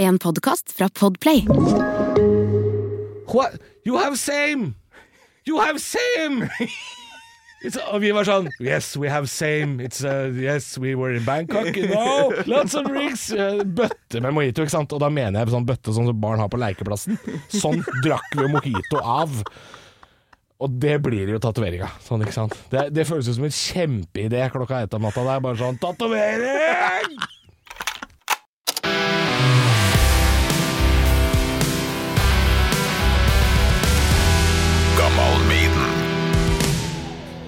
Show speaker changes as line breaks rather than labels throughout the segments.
En podkast fra Podplay.
What? You have same! You have same! Og vi var sånn Yes, we have same. It's, uh, yes, we were in Bangkok. Know, lots of drinks. Uh, bøtte med mojito, ikke sant. Og da mener jeg sånn bøtte sånn som barn har på lekeplassen. Sånn drakk vi mojito av. Og det blir jo tatoveringa. Sånn, ikke. Det, det føles jo som en kjempeidé klokka ett om natta. Det er bare sånn Tatovering!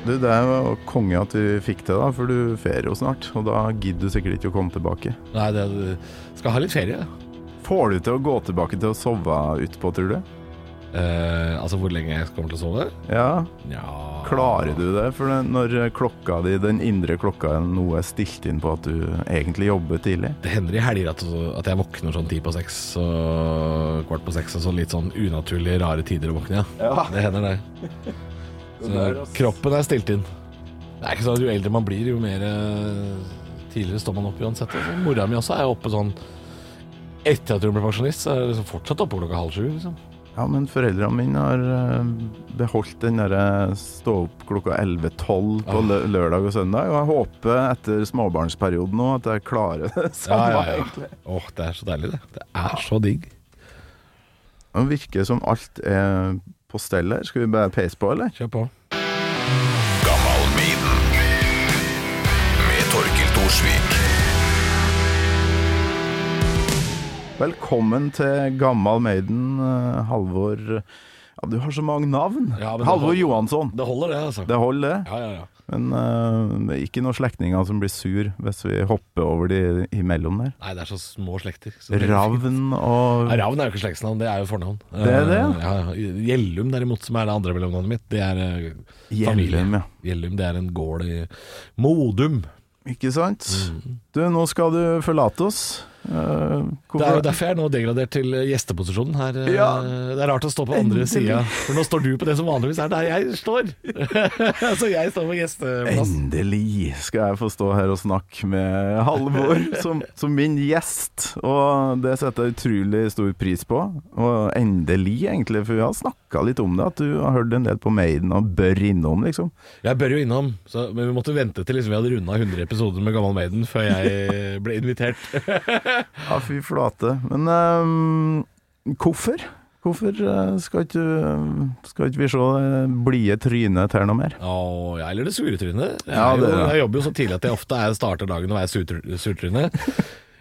Du, Det er jo konge at du fikk det, da, for du ferier jo snart. Og da gidder du sikkert ikke å komme tilbake.
Nei, det skal ha litt ferie.
Får du til å gå tilbake til å sove utpå, tror du?
Eh, altså hvor lenge jeg kommer til å sove?
Ja,
Ja
klarer du det? For når klokka di, den indre klokka nå er stilt inn på at du egentlig jobber tidlig.
Det hender i helger at, at jeg våkner sånn ti på seks og kvart på seks og så litt sånn unaturlig rare tider å våkne, ja. ja. Det hender det. Så kroppen er stilt inn. Det er ikke sånn at Jo eldre man blir, jo mer eh, tidligere står man opp uansett. Altså, Mora mi også er oppe sånn Etter at hun ble pensjonist, så er hun liksom fortsatt oppe klokka halv sju. Liksom.
Ja, men foreldrene mine har eh, beholdt den derre stå opp klokka 11-12 på
Ah.
lø- lørdag og søndag. Og jeg håper etter småbarnsperioden nå at jeg klarer det samme. egentlig.
Åh, det er så deilig, det. Det er så digg.
Det virker som alt er på stell her. Skal vi bare peise på, eller?
Kjør på.
Med Torkil Thorsvik.
Velkommen til Gammal Maiden, eh, Halvor Ja, du har så mange navn.
Ja,
Halvor
holder.
Johansson.
Det holder, det, altså.
Det holder, det.
Ja, ja, ja.
Men uh, det ikke noen slektninger som blir sur hvis vi hopper over de imellom der.
Nei, det er så små slekter. Så
Ravn og
Ja, Ravn er jo ikke slektsnavn, det er jo fornavn.
Det er det,
Eh, ja. ja. Gjellum derimot, som er det andre mellomnavnet mitt, det er uh, familie.
Ja.
Gjellum, det er en gård i Modum.
Ikke sant?
Mm.
Du, nå skal du forlate oss. Eh,
Det er jo derfor jeg er nå degradert til gjesteposisjonen her. eh,
Ja.
Det er rart å stå på andre sida, for nå står du på det som vanligvis er der jeg står. Så jeg står på gjesteplass.
Endelig skal jeg få stå her og snakke med Halvor som, som min gjest, og det setter jeg utrolig stor pris på. Og endelig, egentlig, for vi har snakka litt om det, at du har hørt en del på Maiden og bør innom, liksom.
Jeg bør jo innom, så, men vi måtte vente til liksom vi hadde runda 100 episoder med Gammal Maiden før jeg ble invitert.
Ja, fy flate. Men um, hvorfor? Hvorfor eh, skal ikke, skal ikke vi se det blide trynet til noe mer?
Åh, ja, eller det sure trynet. Jeg,
Ja, det, jo,
jeg jobber jo så tidlig at jeg ofte er starter dagen og er surtrynet. surtryne.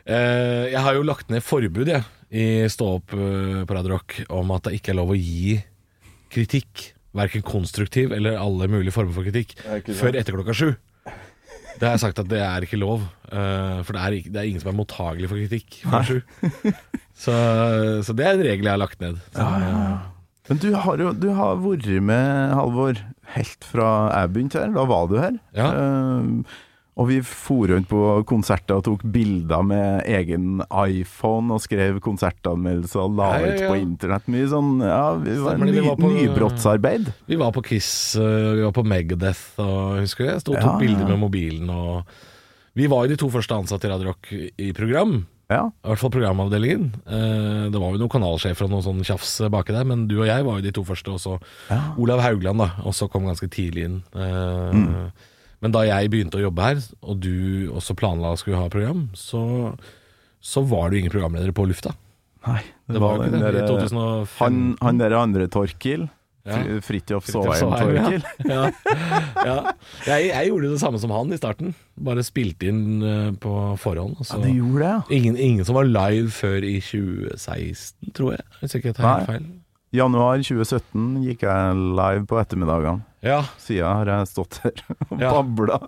Eh, jeg har jo lagt ned forbud jeg, i Stå opp uh, på Radio Rock om at det ikke er lov å gi kritikk, verken konstruktiv eller alle mulige former for kritikk, før etter klokka sju. Det har jeg sagt at det er ikke lov, eh, for det er, ikke, det er ingen som er mottagelig for kritikk. Så, så det er en regel jeg har lagt ned. Så,
Men du har jo du har vært med, Halvor, helt fra jeg begynte her. Da var du her.
Ja.
Eh, og vi for rundt på konserter og tok bilder med egen iPhone og skrev konsertanmeldelser og la
Ja, ja,
ut
ja.
på internett. Mye sånn Ja, vi var
ny, vi var på-
nybrottsarbeid.
Vi var på Kiss, øh, vi var på Megadeth, og husker du? det? sto og tok
Ja,
bilder med mobilen og Vi var jo de to første ansatte i Radio Rock i program.
Ja.
I hvert fall programavdelingen. Eh, Det var jo noen kanalsjefer og noe sånn tjafs baki der, men du og jeg var jo de to første, og så
Ja.
Olav Haugland, da, også kom ganske tidlig inn. Eh,
Mm.
Men da jeg begynte å jobbe her, og du også planla å skulle ha program, så, så var det jo ingen programledere på lufta.
Nei, det,
Det var
var
ikke det.
Han, han der andre Torkil.
Ja.
Fri- Fridtjof Saaheim. Torkil.
ja. ja. Jeg, jeg gjorde det samme som han i starten. Bare spilte inn eh, på forhånd. så-
Ja, det gjorde det, ja.
ingen, ingen som var live før i 2016, tror jeg. Hvis ikke jeg tar helt feil.
Januar 2017 gikk jeg live på ettermiddagene.
Ja,
Siden har jeg stått her og
Ja.
babla.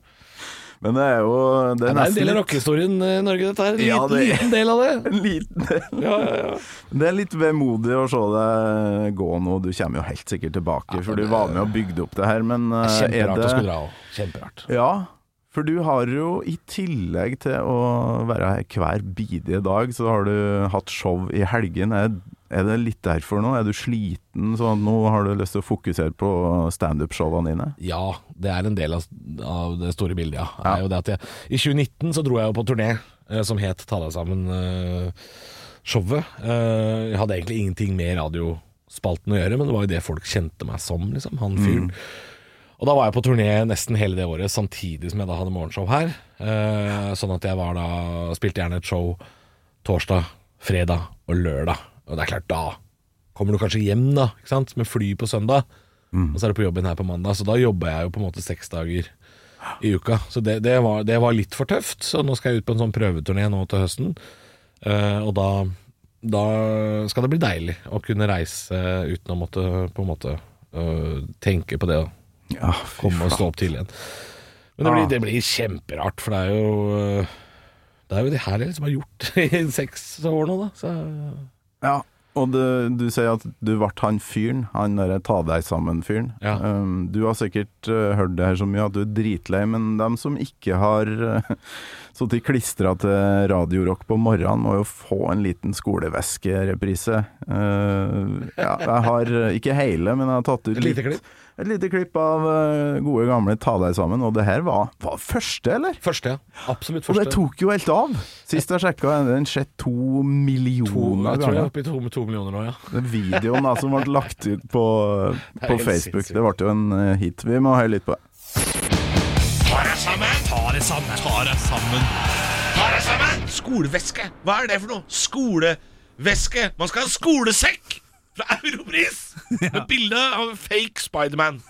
Men det er jo Det
ja,
er,
Det er en del av rockehistorien i Norge, dette her. En
Ja,
liten,
det-
liten del av det.
En liten del.
Ja, ja, ja.
Det er litt vemodig å se det gå nå. Du kommer jo helt sikkert tilbake,
Ja,
for du var med og bygde opp det her, men eh, er
Kjemperart å skulle
det
dra òg. Kjemperart.
Ja, for du har jo i tillegg til å være her hver bidige dag, så har du hatt show i helgen. Er, er det litt derfor nå? Er du sliten, så nå har du lyst til å fokusere på standup-showene dine?
Ja, det er en del av, av det store bildet, ja.
Ja.
Er jo det at jeg, I 2019 så dro jeg jo på turné eh, som het Ta deg sammen. eh. Eh, jeg hadde egentlig ingenting med radiospalten å gjøre, men det var jo det folk kjente meg som, liksom. Han fyren. Og da var jeg på turné nesten hele det året, samtidig som jeg da hadde morgenshow her. Sånn at jeg var da Spilte gjerne et show torsdag, fredag og lørdag. Og det er klart, da kommer du kanskje hjem, da, ikke sant, med fly på søndag. Og så er du på jobben her på mandag, så da jobber jeg jo på en måte seks dager i uka. Så det, det, var, det var litt for tøft, så nå skal jeg ut på en sånn prøveturné nå til høsten. uh, og da, da skal det bli deilig å kunne reise uten å måtte på en måte uh, tenke på det å
Ja,
komme og stå opp tidlig igjen. Men det blir, det blir kjemperart, for det er jo øh, Det er jo det her liksom har gjort i seks år nå, da. Så
Ja, og du, du sier at du ble han fyren, han derre ta deg sammen-fyren.
Ja.
Um, du har sikkert uh, hørt det her så mye at du er dritlei, men dem som ikke har uh, sittet klistra til radiorock på morgenen, må jo få en liten skoleveskereprise. Uh, ja, jeg har uh, ikke hele, men jeg har tatt ut litt-
klipp?
Et lite klipp av uh, gode gamle Ta deg sammen, og det her var, var første, eller?
Første, ja. Absolutt første.
Og det tok jo helt av! Sist jeg sjekka, er den sett to
To,
millioner
jeg tror jeg er oppe i to, med to millioner nå, ja.
Den videoen da, som ble lagt ut på, på Facebook, det ble jo en eh, hit. Vi må høre litt på det.
Ta deg sammen! Ta deg sammen! Ta deg sammen! Ta deg sammen! Skoleveske. Hva er det for noe? Skoleveske. Man skal ha skolesekk fra Europris med bilde av en fake Spiderman.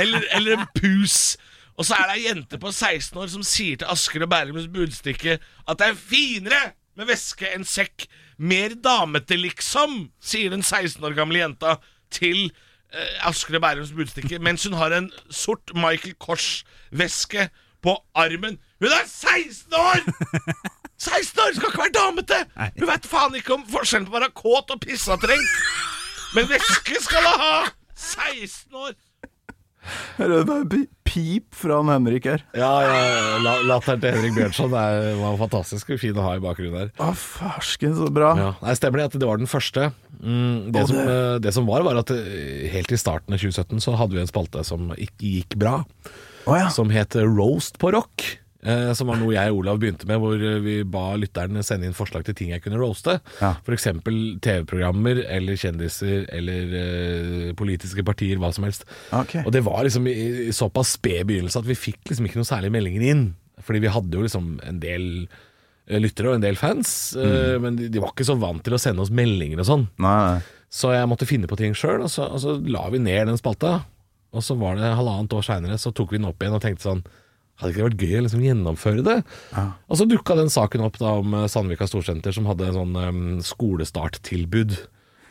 Eller, eller en pus. Og så er det ei jente på 16 år som sier til Asker og Bærums Budstikke at det er finere med veske enn sekk. Mer damete, liksom, sier den 16 år gamle jenta til eh, Asker og Bærums Budstikke, mens hun har en sort Michael Kors-veske på armen. Hun er 16 år! 16 år skal ikke være damete! Hun vet faen ikke om forskjellen på å være kåt og pissatrengt. Men væske skal hun ha! 16 år!
Her er det bare pip fra han Henrik her.
Ja, ja, la, Latteren til Henrik Bjørnson er, var fantastisk fin å ha i bakgrunnen her.
Å, farsken, så bra.
Ja, nei, Stemmer det at det var den første. Mm, det, som,
det-
eh, det som var, var at eh, helt i starten av 2017 så hadde vi en spalte som ikke gikk bra.
oh, ja.
Som het Roast på rock. Eh, som var noe jeg og Olav begynte med, hvor eh, vi ba lytterne sende inn forslag til ting jeg kunne roaste.
Ja.
F.eks. TV-programmer eller kjendiser eller eh, politiske partier, hva som helst.
Okay.
Og det var liksom i, i såpass sped begynnelse at vi fikk liksom ikke noen særlig meldinger inn. Fordi vi hadde jo liksom en del eh, lyttere og en del fans, eh, men de, de var ikke så vant til å sende oss meldinger og sånn.
Nei.
Så jeg måtte finne på ting sjøl, og, så- og så la vi ned den spalta. Og så var det halvannet år seinere, så tok vi den opp igjen og tenkte sånn Hadde ikke det vært gøy å liksom gjennomføre det? Og så dukka den saken opp da om eh, Sandvika Storsenter, som hadde en sånn um, skolestarttilbud.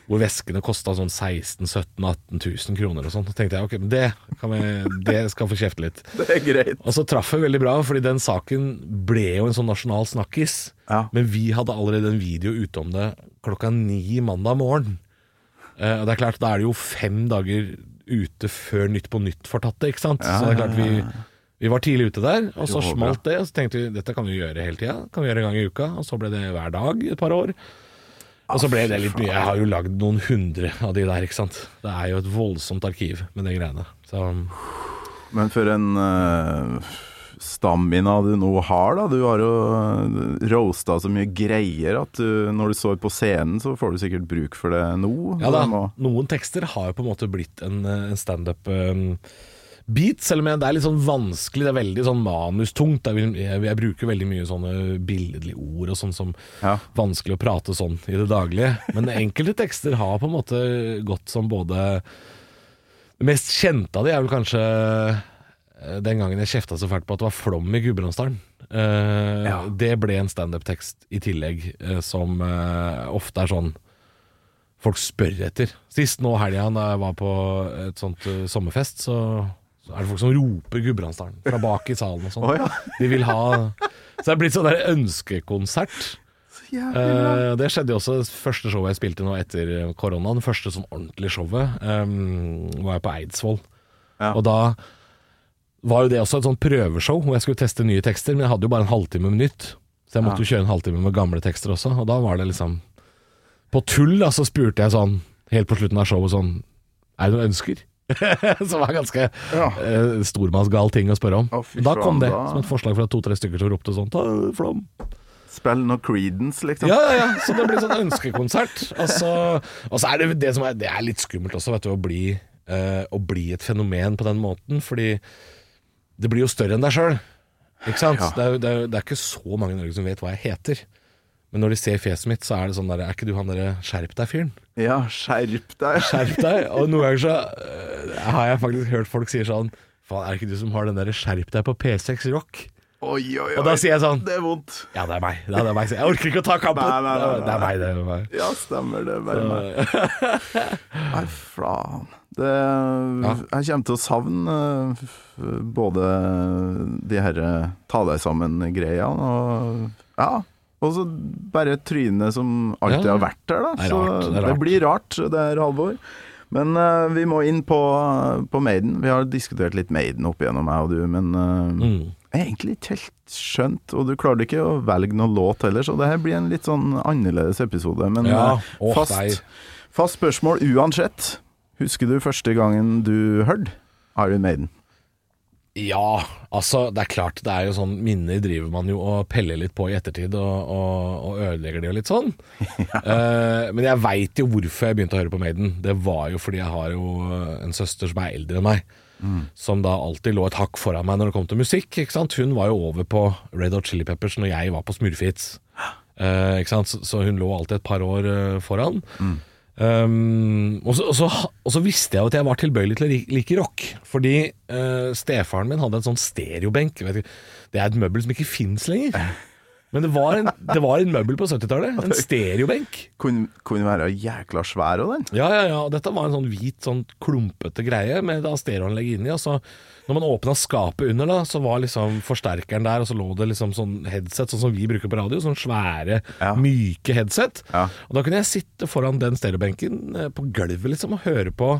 Hvor veskene kosta sånn 16 17 18 000 kroner og sånn. Så tenkte jeg ok, det, kan vi, det skal få kjefte litt.
Det er greit.
Og så traff det veldig bra, fordi den saken ble jo en sånn nasjonal snakkis.
Ja.
Men vi hadde allerede en video ute om det klokka ni mandag morgen. Eh, og det er klart, da er det jo fem dager ute før Nytt på Nytt får tatt det, ikke sant? så det er klart vi, vi var tidlig ute der, og så smalt det. Og så tenkte vi dette kan vi gjøre hele tida. Kan vi gjøre en gang i uka. Og så ble det hver dag et par år. Og så ble det litt mye. Jeg har jo lagd noen hundre av de der, ikke sant. Det er jo et voldsomt arkiv med de greiene. Så
Men for en uh, stamina du nå har, da. Du har jo uh, roasta så mye greier at du, når du står på scenen, så får du sikkert bruk for det nå.
Ja da, noen tekster har jo på en måte blitt en, eh, en standup um, beat, selv om jeg- det er litt sånn vanskelig, det er veldig sånn manustungt. Er Jeg, jeg bruker veldig mye sånne billedlige ord og sånn som
Ja.
vanskelig å prate sånn i det daglige. Men enkelte tekster har på en måte gått som både Det mest kjente av de er vel kanskje eh, den gangen jeg kjefta så fælt på at det var flom i Gudbrandsdalen. Uh,
Ja.
Det ble en standup-tekst i tillegg, uh, som uh, ofte er sånn folk spør etter. Sist nå helga da jeg var på et sånt sommerfest, så, så er det folk som roper Gudbrandsdalen fra bak i salen og sånn.
Oh, ja.
De vil ha Så det er blitt sånn der ønskekonsert. Uh, det skjedde jo også første showet jeg spilte nå etter koronaen. Første sånn ordentlige showet um, var jeg på Eidsvoll.
Ja.
Og da var jo det også et sånn prøveshow hvor jeg skulle teste nye tekster, men jeg hadde jo bare en halvtime med nytt. Så jeg måtte jo kjøre en halvtime med gamle tekster også, og da var det liksom På tull da, så spurte jeg sånn helt på slutten av showet sånn Er det noen ønsker? Som var ganske
Ja.
eh, stormannsgal ting å spørre om.
Oh,
da kom det
da-
som et forslag fra to-tre stykker som ropte sånn Ta flom.
Spill noe Creedence, liksom.
Ja, ja, ja. Så det blir sånn ønskekonsert. Og så, og så er det det som er, det er litt skummelt også, vet du, å bli, eh, å bli et fenomen på den måten. Fordi det blir jo større enn deg sjøl. Ikke sant?
Ja.
Det, er, det, er, det er ikke så mange i Norge som vet hva jeg heter. Men når de ser fjeset mitt, så er det sånn der Er ikke du han derre skjerp deg-fyren?
Ja, skjerp deg.
Skjerp deg. Og noen ganger så uh, har jeg faktisk hørt folk sier sånn Faen, er det ikke du som har den derre skjerp deg på P6 Rock?
Oi, oi, oi.
Og da sier jeg sånn
Det er vondt.
Ja, det er meg. Ja, det er meg. Jeg orker ikke å ta kampen.
Nei, nei, nei.
Det er meg, det er meg.
Ja, stemmer det. Bare meg. Nei, faen. Det, Jeg kommer til å savne eh, både de her ta deg sammen-greia og Ja. Og så bare trynet som alltid har vært der, da.
Det
så
rart, det
det blir rart, det er Halvor. Men uh, vi må inn på, på Maiden. Vi har diskutert litt Maiden opp igjennom, jeg og du, men uh,
Mm.
jeg er egentlig ikke helt skjønt, og du klarte ikke å velge noen låt heller, så det her blir en litt sånn annerledes episode. Men
Ja, oh,
fast, fast spørsmål uansett. Husker du første gangen du hørte Iron Maiden?
Ja, altså det er klart det er jo sånn Minner driver man jo og peller litt på i ettertid og, og, og ødelegger de og litt sånn. Eh, men jeg veit jo hvorfor jeg begynte å høre på Maiden. Det var jo fordi jeg har jo en søster som er eldre enn meg. Som da alltid lå et hakk foran meg når det kom til musikk. Ikke sant? Hun var jo over på Red Hot Chili Peppers når jeg var på Smurfits. Uh, ikke sant? Så, så hun lå alltid et par år uh, foran. Um, og, så, og, så, og så visste jeg at jeg var tilbøyelig til å like, rock. Fordi uh, stefaren min hadde en sånn stereobenk. Det er et møbel som ikke fins lenger. Men det var en, det var en møbel på 70-tallet. En stereobenk.
Kunne, kunne være jækla svær òg, den.
Ja, ja, ja. Dette var en sånn hvit, sånn klumpete greie med da stereoanlegg inni. Og så når man åpna skapet under, da, så var liksom forsterkeren der, og så lå det liksom sånn headset, sånn som vi bruker på radio. Sånn svære,
Ja.
myke headset.
Ja.
Og da kunne jeg sitte foran den stereobenken eh, på gulvet liksom og høre på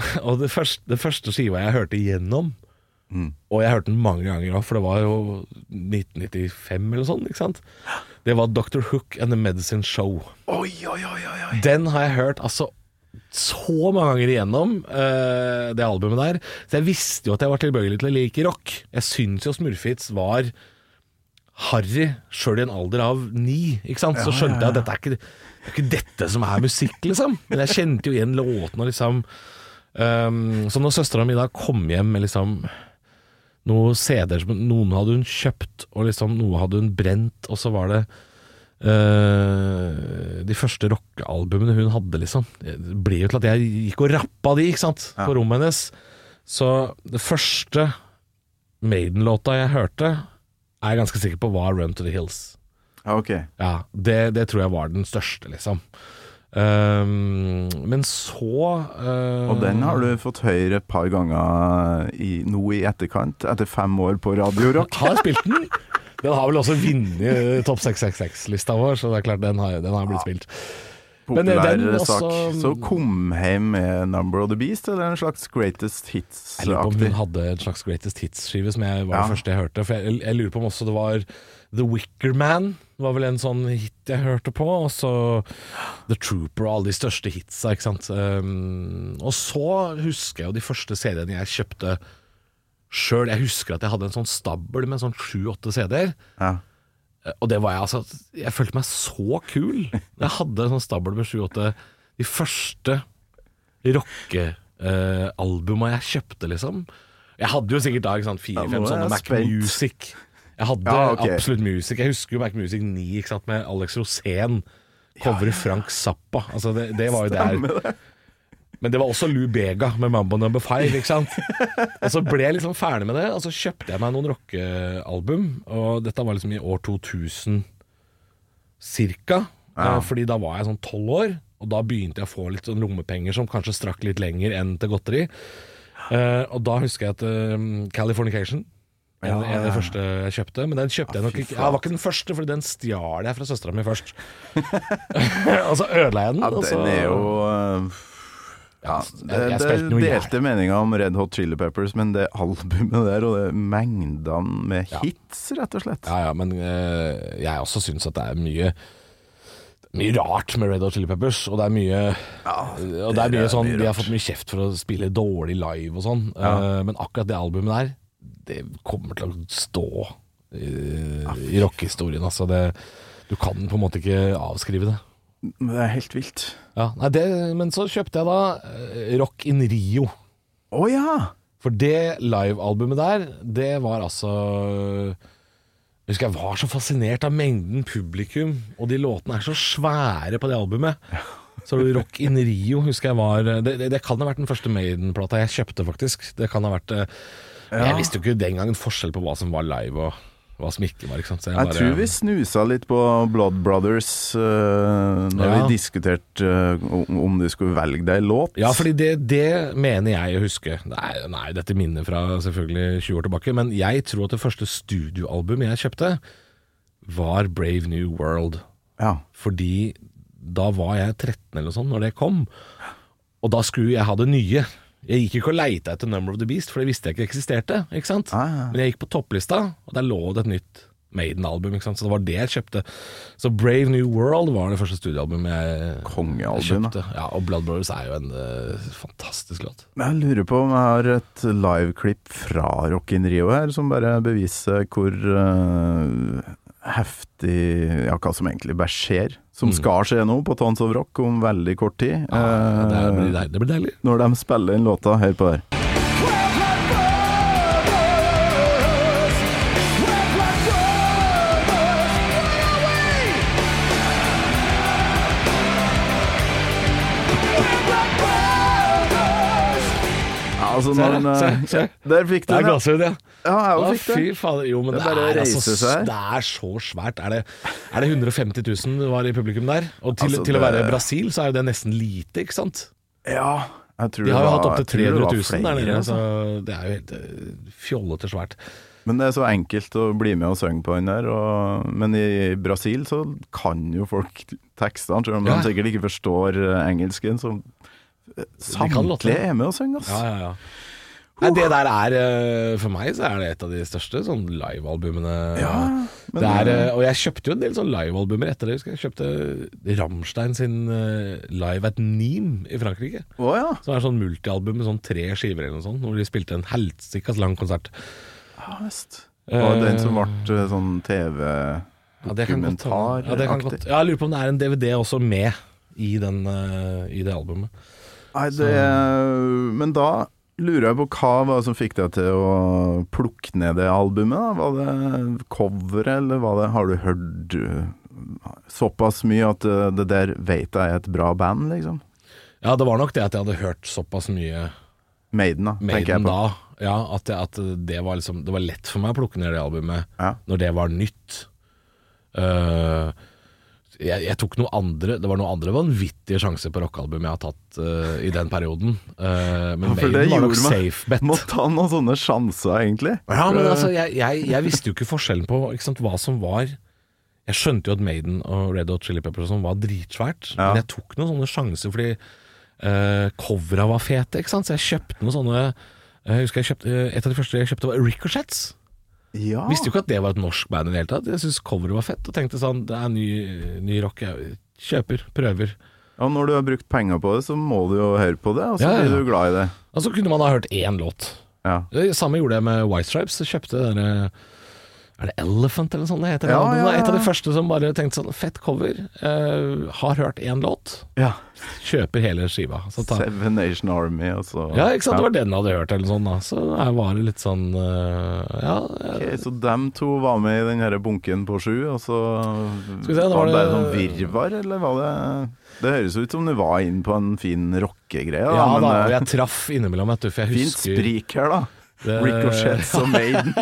Og det første, det første skiva jeg hørte igjennom, og jeg hørte den mange ganger òg, for det var jo 1995 eller ikke sant? Det var Dr. Hook and The Medicine Show.
Oi, oi, oi, oi, oi.
Den har jeg hørt altså så mange ganger igjennom, uh, det albumet der. Så jeg visste jo at jeg var tilbøyelig til å like rock. Jeg syns jo Smurfits var harry sjøl i en alder av ni. Ikke sant? Så skjønte jeg at dette er ikke, det er ikke dette som er musikk, liksom. Men jeg kjente jo igjen låtene og liksom um, Så når søstera mi da kom hjem med liksom noen CD-er som noen hadde hun kjøpt, og liksom noe hadde hun brent, og så var det eh, de første rockealbumene hun hadde, liksom. Det ble jo til at jeg gikk og rappa de, ikke sant, på rommet hennes. Så det første Maiden-låta jeg hørte, er jeg ganske sikker på var Run to the Hills.
Ja, ok.
Ja, det, det tror jeg var den største, liksom. Um, men så uh,
Og den har du fått høre et par ganger i, nå i etterkant, etter fem år på Radio Rock.
Har spilt den. Den har vel også vunnet Topp 666-lista vår, så det er klart den har, den har blitt spilt. Men, eh,
Populær
den
sak.
også-
Så kom hjem med Number of the Beast, eller en slags Greatest Hits?
Jeg lurer på om
Hits-aktig?
hun hadde en slags Greatest Hits-skive, som jeg var
Ja.
det første jeg hørte. For jeg, jeg lurer på om også det var The Wicker Man. Det var vel en sånn hit jeg hørte på. Og så The Trooper og alle de største hitsa, ikke sant. Um, og så husker jeg jo de første CD-ene jeg kjøpte sjøl. Jeg husker at jeg hadde en sånn stabel med sånn sju-åtte CD-er.
Ja.
Og det var jeg altså Jeg følte meg så kul. Jeg hadde en sånn stabel med sju-åtte De første rockealbuma jeg kjøpte, liksom. Jeg hadde jo sikkert da ikke sant,
Ja,
fire-fem sånne Mac
spent.
Music. Jeg hadde
Ja, okay.
absolutt Music. Jeg husker jo Mac Music 9 ikke sant, med Alex Rosén. Coveret Frank Zappa. Altså det, det var jo der. Men det var også Lou Bega med Mambo Number Five, ikke sant. og så ble jeg liksom ferdig med det, og så kjøpte jeg meg noen rockealbum. Og dette var liksom i år 2000 cirka.
Ja.
Eh, Fordi da var jeg sånn tolv år, og da begynte jeg å få litt sånn lommepenger som kanskje strakk litt lenger enn til godteri. Uh, og da husker jeg at eh, Californication en, en av de første jeg kjøpte. Men den kjøpte jeg nok ikke. Ja, Det var ikke den første, for den stjal jeg fra søstera mi først. og så ødela jeg den.
Ja, den er jo øh, ja, det, det er delte meninger om Red Hot Chili Peppers, men det albumet der og det mengdene med
Ja.
hits, rett og slett.
Ja, ja, men uh, jeg også syns at det er mye mye rart med Red Hot Chili Peppers, og det er mye Og det er mye sånn De har fått mye kjeft for å spille dårlig live og sånn,
Ja.
uh, men akkurat det albumet der, det kommer til å stå i, i rockehistorien. Altså det, du kan på en måte ikke avskrive det.
Det er helt vilt.
Ja, nei, det, men så kjøpte jeg da eh, Rock in Rio.
Å ja!
For det livealbumet der, det var altså Jeg husker jeg var så fascinert av mengden publikum, og de låtene er så svære på det albumet. Så Rock in Rio husker jeg var Det, det, det kan ha vært den første Maiden-plata jeg kjøpte, faktisk. Det kan ha vært ja. Jeg visste jo ikke den gangen forskjell på hva som var live og var. smykkemark. Sånn, Så
Jeg
bare-
tror vi snusa litt på Blood Brothers uh, når
Ja.
vi diskuterte uh, om, om du skulle velge deg låt.
Ja, fordi det, det mener jeg å huske. Nei, nei, dette minner fra selvfølgelig 20 år tilbake, men jeg tror at det første studioalbumet jeg kjøpte, var Brave New World.
Ja.
Fordi da var jeg 13 eller noe sånt når det kom, og da skulle jeg ha det nye. Jeg gikk ikke og leita etter Number of the Beast, for det visste jeg ikke eksisterte. Ikke sant?
Ah.
Men jeg gikk på topplista, og der lå det et nytt Maiden-album. Så det var det jeg kjøpte. Så Brave New World var det første studioalbumet jeg
Kongealbum,
kjøpte. Ja, og Blood Brothers er jo en uh, fantastisk låt.
Jeg lurer på om jeg har et liveklipp fra Rock in Rio her, som bare beviser hvor eh, heftig Ja, hva som egentlig bare skjer. Som skal skje nå på Tons of Rock om veldig kort tid.
Mm. Ja, det,
eh,
blir deilig. det blir deilig.
når de spiller den låta. Hør på det her. Altså,
Se,
den,
se,
eh,
se.
Der fikk du
Det er
den. ja.
ja.
Jeg
Å,
fikk
fy
det.
fader. Jo, men
Det er bare å reise
altså,
seg
det er så svært. Er det, er det 150 000 var i publikum der? Og til,
Altså,
til å
det-
være Brasil, så er jo det nesten lite, ikke sant?
Ja, jeg tror
De har jo hatt opptil
jeg tror det
300
var
000 der
flere,
nede,
altså.
så det er jo helt eh, fjollete svært.
Men det er så enkelt å bli med og synge på den der. Og, men i Brasil så kan jo folk tekstene, selv om
Ja.
de sikkert ikke forstår eh, engelsken. Så. Samtlige er med og synger, ass.
Ja, ja, ja. Nei, det der er eh, For meg så er det et av de største sånn livealbumene.
Ja, men
det er,
det-
eh, og jeg kjøpte jo en del sånn livealbumer etter det. husker Jeg Jeg kjøpte Rammstein sin eh, Live at Nîmes i Frankrike.
Å ja.
Som er sånn multialbum med sånn tre skiver eller noe sånt, hvor de spilte en helsikas lang konsert.
ja visst. Og den som ble eh, sånn TV
Ja, det kan godt ja, det kan godt. ja, Jeg lurer på om det er en DVD også med i, den, eh, i det albumet.
Nei, det Men da lurer jeg på hva var det som fikk deg til å plukke ned det albumet? da? Var det coveret, eller var det Har du hørt uh, såpass mye at uh, det der vet jeg er et bra band, liksom?
Ja, det var nok det at jeg hadde hørt såpass mye
Maiden, da, tenker jeg på.
da. Ja, at, det, at det var liksom Det var lett for meg å plukke ned det albumet
Ja.
når det var nytt. Eh, jeg, jeg tok noe andre Det var noen andre vanvittige sjanser på rockealbum jeg har tatt uh, i den perioden. Uh, men
Ja,
Maiden var nok safe bet.
Må ta noen sånne sjanser, egentlig.
Ja, men altså, jeg, jeg, jeg visste jo ikke forskjellen på ikke sant, hva som var Jeg skjønte jo at Maiden og Red Hot Chili Peppers sånn var dritsvært,
Ja.
men jeg tok noen sånne sjanser fordi uh, covera var fete, ikke sant? så jeg kjøpte noen sånne Jeg husker jeg kjøpte, Et av de første jeg kjøpte, var Ricochets.
Ja.
Visste jo ikke at det var et norsk band i det hele tatt. Jeg syntes coveret var fett, og tenkte sånn Det er ny, ny rock. Jeg kjøper, prøver.
Og når du har brukt penger på det, så må du jo høre på det, og så
Ja, ja, ja.
blir du glad i det.
Og så kunne man ha hørt én låt.
Ja.
Det samme gjorde jeg med White Stripes. Jeg kjøpte denne Er det Elephant eller sånn det heter?
Ja, ja, ja.
Et av de første som bare tenkte sånn Fett cover. Uh, har hørt én låt.
ja.
Kjøper hele skiva.
Seven Nation Army, og så
ja, ikke sant. Det var den jeg hadde hørt, eller sånn da. Så jeg var det litt sånn uh, Ja.
Ok, så dem to var med i den her bunken på sju, og så
se,
var
var
det bare sånn virvar, eller var det Det høres ut som du var inn på en fin rockegreie, da,
ja
men
da, og
eh,
jeg traff innimellom, vet du. For jeg
fint sprik her, da. Ricochets og Maiden.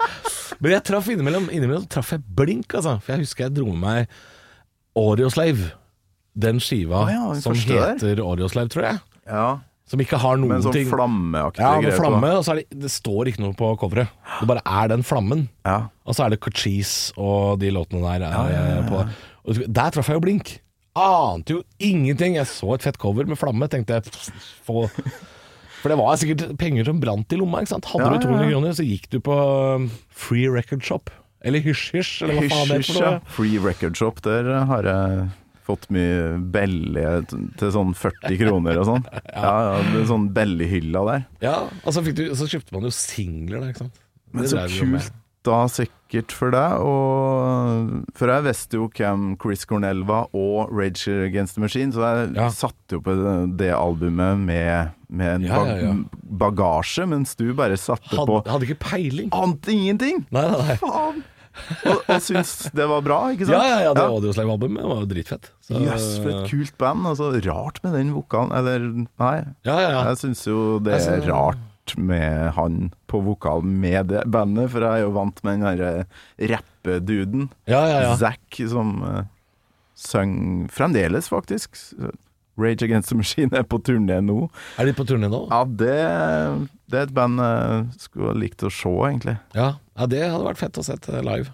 Men jeg traff innimellom, innimellom traff jeg blink, altså. For jeg husker jeg dro med meg Oreoslave. Den skiva
ah, ja,
som heter Oreoslave, tror jeg.
Ja,
Som ikke har noen
Men sånn
ting
flammeaktige
Ja, greier.
greie
flamme, og så det, det står ikke noe på coveret. Det bare er den flammen.
Ja.
Og så er det Cochise og de låtene der er ja, på. Og der traff jeg jo blink. Ante jo ingenting. Jeg så et fett cover med flamme, tenkte jeg få For det var sikkert penger som brant i lomma. ikke sant? Hadde
Ja,
du 200
ja.
kroner, så gikk du på um, Free Record Shop. Eller Hysj Hysj, eller hva faen det er
ja. Free Record Shop, der har jeg fått mye belly til sånn 40 kroner og sånn. Ja, ja, sånn bellyhylla der.
Ja, og så, du, så kjøpte man jo singler da, ikke sant.
Men
Det
så kult da sikkert for deg, og For jeg visste jo hvem Chris Cornell var, og Rage Against the Machine, så jeg
Ja.
satte jo på det, albumet med, med en
Ja, ja, ja.
bagasje, mens du bare satte
Hadde,
på
hadde ikke peiling.
Ante ingenting!
Nei, nei, nei.
Faen! Og, og syntes det var bra, ikke sant?
Ja, ja, ja, det Audioslave-albumet var jo dritfett.
Jøss, yes, for et kult band. Altså, rart med den vokalen. Eller, nei.
Ja, ja, ja.
Jeg syns jo det er
Altså-
rart med han på vokal med det bandet, for jeg er jo vant med den derre rappeduden.
ja, ja, ja.
Zack som uh, synger fremdeles, faktisk. Rage Against the Machine er på turné nå.
Er de på turné nå?
Ja, det, det er et band jeg skulle likt å se, egentlig.
Ja. ja, det hadde vært fett å sett eh, live.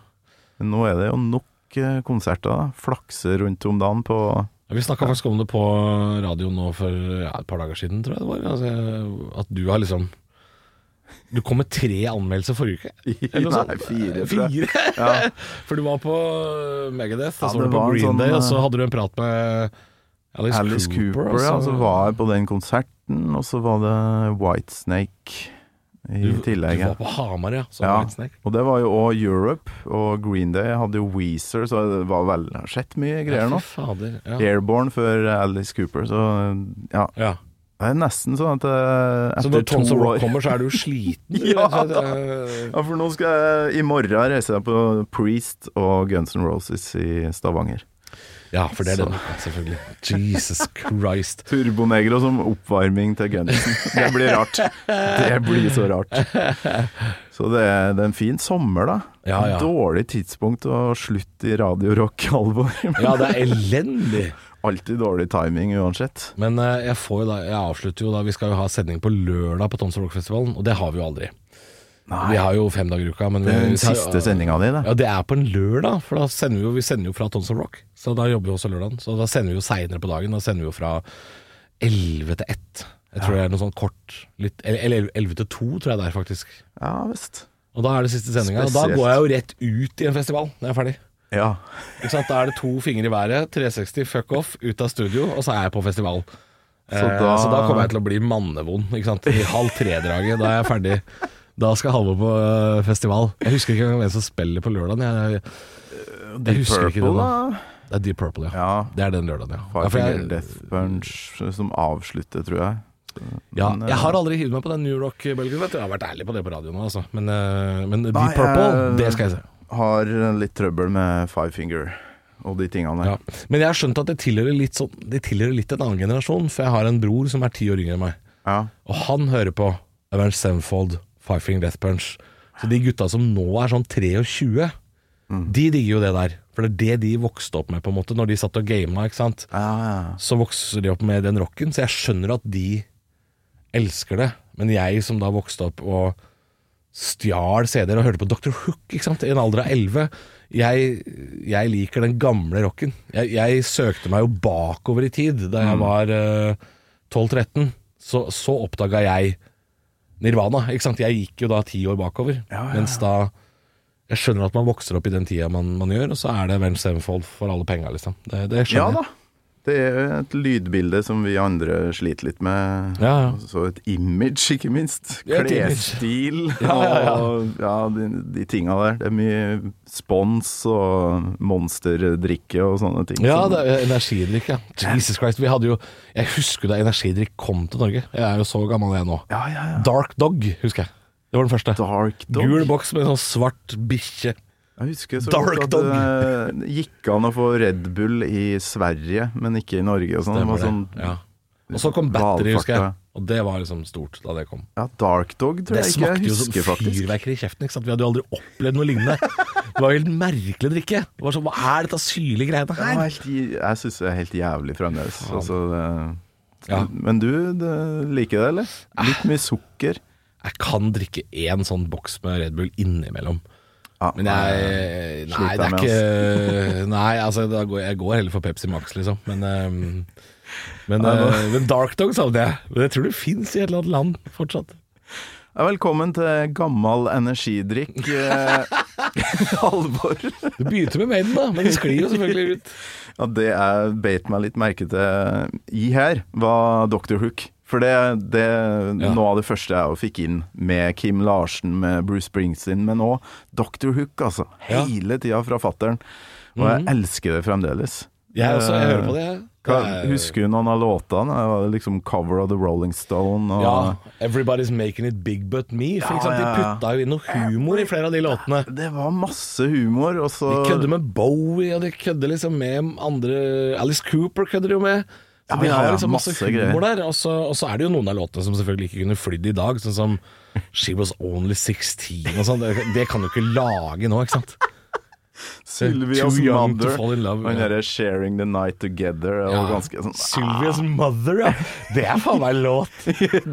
Men nå er det jo nok eh, konserter. da. Flakse rundt om dagen på
Vi snakka faktisk om det på radio nå for ja, et par dager siden, tror jeg det var. Altså, at du har liksom Du kom med tre anmeldelser forrige uke. Eller noe
Nei,
sånt.
fire.
Fire?
Ja.
For du var på Megadeth, og
Ja,
så var du på Green
sånn,
Day, og så
eh,
hadde du en prat med Alice,
Alice Cooper,
og
ja.
så-
Så var jeg på den konserten, og så var det Whitesnake i
du,
tillegg.
Du var på Hamar, ja.
Ja. Og det var jo òg Europe, og Green Day hadde jo Weezer, så det var vel skjedd mye greier nå.
Fader. Ja.
Airborne før Alice Cooper, så ja.
ja.
Det er nesten sånn at etter
Så når Tons of Rock kommer, så er du sliten?
Ja,
eh,
Ja, for nå skal jeg i morgen reise deg på Priest og Guns N' Roses i Stavanger.
Ja, for det er den, selvfølgelig. Jesus Christ.
Turbonegro som oppvarming til Gunsen. Det blir rart. Det blir så rart. Så det er, det er en fin sommer, da.
Ja, ja.
Dårlig tidspunkt å slutte i Radio Rock-alvor.
Ja, det er elendig.
Alltid dårlig timing uansett.
Men eh, jeg får jo da Jeg avslutter jo da Vi skal jo ha sending på lørdag på Tons Rockfestivalen, og det har vi jo aldri. Vi har jo fem dager i uka, men
Det er
vi,
den siste sendinga di, det.
Ja, det er på en lørdag, for da sender vi jo, vi sender jo fra Tons of Rock. Så da jobber vi også lørdagen. Så da sender vi jo seinere på dagen. Da sender vi jo fra 11 til 1. Jeg tror det er noe sånn kort litt, Eller elleve 11 til 2, tror jeg det er faktisk.
Ja visst.
Og da er det siste sendinga. Og da går jeg jo rett ut i en festival når jeg er ferdig.
Ja.
Ikke sant? Da er det to fingre i været, 360, fuck off, ut av studio, og så er jeg på festival.
Så
Eh,
da-
så da kommer jeg til å bli mannevond. Ikke sant? I halv tre-draget. Da er jeg ferdig. Da skal Halvor på øh, festival. Jeg husker ikke engang hvem som spiller på lørdagen. Jeg, jeg husker ikke det
Purple, da.
Det er Deep Purple, ja.
Ja.
Det er den lørdagen, ja. ja,
Five Finger Death Punch som avslutter, tror jeg.
ja
Men,
jeg har
eh,
aldri hivd meg på den New Rock-bølgen. Jeg har vært ærlig på det på radioen altså. Men, men Deep
Nei,
Purple,
jeg-
det skal jeg se.
Har litt trøbbel med Five Finger og de tingene der.
Ja. Men jeg har skjønt at det tilhører litt, sånn, det tilhører litt en annen generasjon, for jeg har en bror som er ti år yngre enn meg.
Ja.
Og han hører på Avenged Sevenfold, Five Finger Death Punch. Så de gutta som nå er sånn 23, de digger jo det der. For det er det de vokste opp med, på en måte, når de satt og gama, ikke sant.
Ja, ja.
Så vokser de opp med den rocken, så jeg skjønner at de elsker det. Men jeg som da vokste opp og stjal CD-er og hørte på Dr. Hook ikke sant? i en alder av 11 jeg, jeg liker den gamle rocken. Jeg, jeg søkte meg jo bakover i tid. Da jeg var uh, 12-13, så, så oppdaga jeg Nirvana. Ikke sant? Jeg gikk jo da ti år bakover.
Ja, ja,
Mens da Jeg skjønner at man vokser opp i den tida man, man gjør, og så er det Venge Sevenfold for alle penga, liksom. Det, det
ja
skjønner
da. Det er jo et lydbilde som vi andre sliter litt med.
Ja, ja.
Så et image, ikke minst. Klesstil
Ja, ja, ja.
og ja, de, de tinga der. Det er mye spons og monsterdrikke og sånne ting.
Ja, det er energidrikk, ja. Jesus Christ. Vi hadde jo Jeg husker da energidrikk kom til Norge. Jeg er jo så gammel jeg nå.
ja, ja, ja.
Dark Dog, husker jeg. Det var den første.
Dark Dog.
Gul boks med en sånn svart bikkje.
Jeg husker så
Dark
godt at det gikk an å få Red Bull i Sverige, men ikke i Norge og sånn. Det var sånn.
Ja. Og så kom Battery, husker jeg. Og det var liksom stort da det kom.
Ja, Dark Dog tror
Det
jeg ikke
smakte jo som
husker,
fyrverkeri i kjeften. ikke sant? Vi hadde jo aldri opplevd noe lignende. Det var jo helt merkelig drikke. Det var sånn, Hva er dette syrlige greiene her?
Ja, helt, jeg syns det er helt jævlig fremdeles. Altså, det,
Ja.
Men du det, liker det, eller? Litt mye sukker.
Jeg kan drikke én sånn boks med Red Bull innimellom.
Ja,
Men jeg Nei, det er ikke Nei, altså går, jeg går heller for Pepsi Max, liksom. Men, ehm, men, eh, men Dark Dog savner jeg. Men jeg tror det fins i et eller annet land fortsatt.
Velkommen til gammel energidrikk. Halvor. Alvor.
Det begynte med Maiden, da, men det sklir jo selvfølgelig ut.
Ja, det jeg beit meg litt merke til i her, var Dr. Hook. For det, det
Ja.
noe av det første jeg fikk inn med Kim Larsen, med Bruce Springsteen, men òg Dr. Hook, altså.
Ja.
Hele tida fra fattern. Og jeg elsker det fremdeles.
Jeg også, jeg hører på det. jeg.
Hva,
er-
husker du noen av låtene? Det var liksom cover of The Rolling Stone. Og,
Ja, 'Everybody's Making It Big But Me'. For
Ja,
eksempel, De putta jo inn noe humor i flere av de låtene.
Det var masse humor, Også...
De kødder med Bowie, og de kødder liksom med andre Alice Cooper kødder jo med. Så
Ja,
de har
ja,
liksom masse,
masse
humor
greier.
der. Og så, og så er det jo noen av låtene som selvfølgelig ikke kunne flydd i dag, sånn som 'She Was Only 16' og sånn. Det, det kan du ikke lage nå, ikke sant?
Sylvia's Mother.
love, ja.
derre 'Sharing the Night Together' og
Ja.
ganske sånn
Sylvia's Mother, ja. Det er faen meg låt.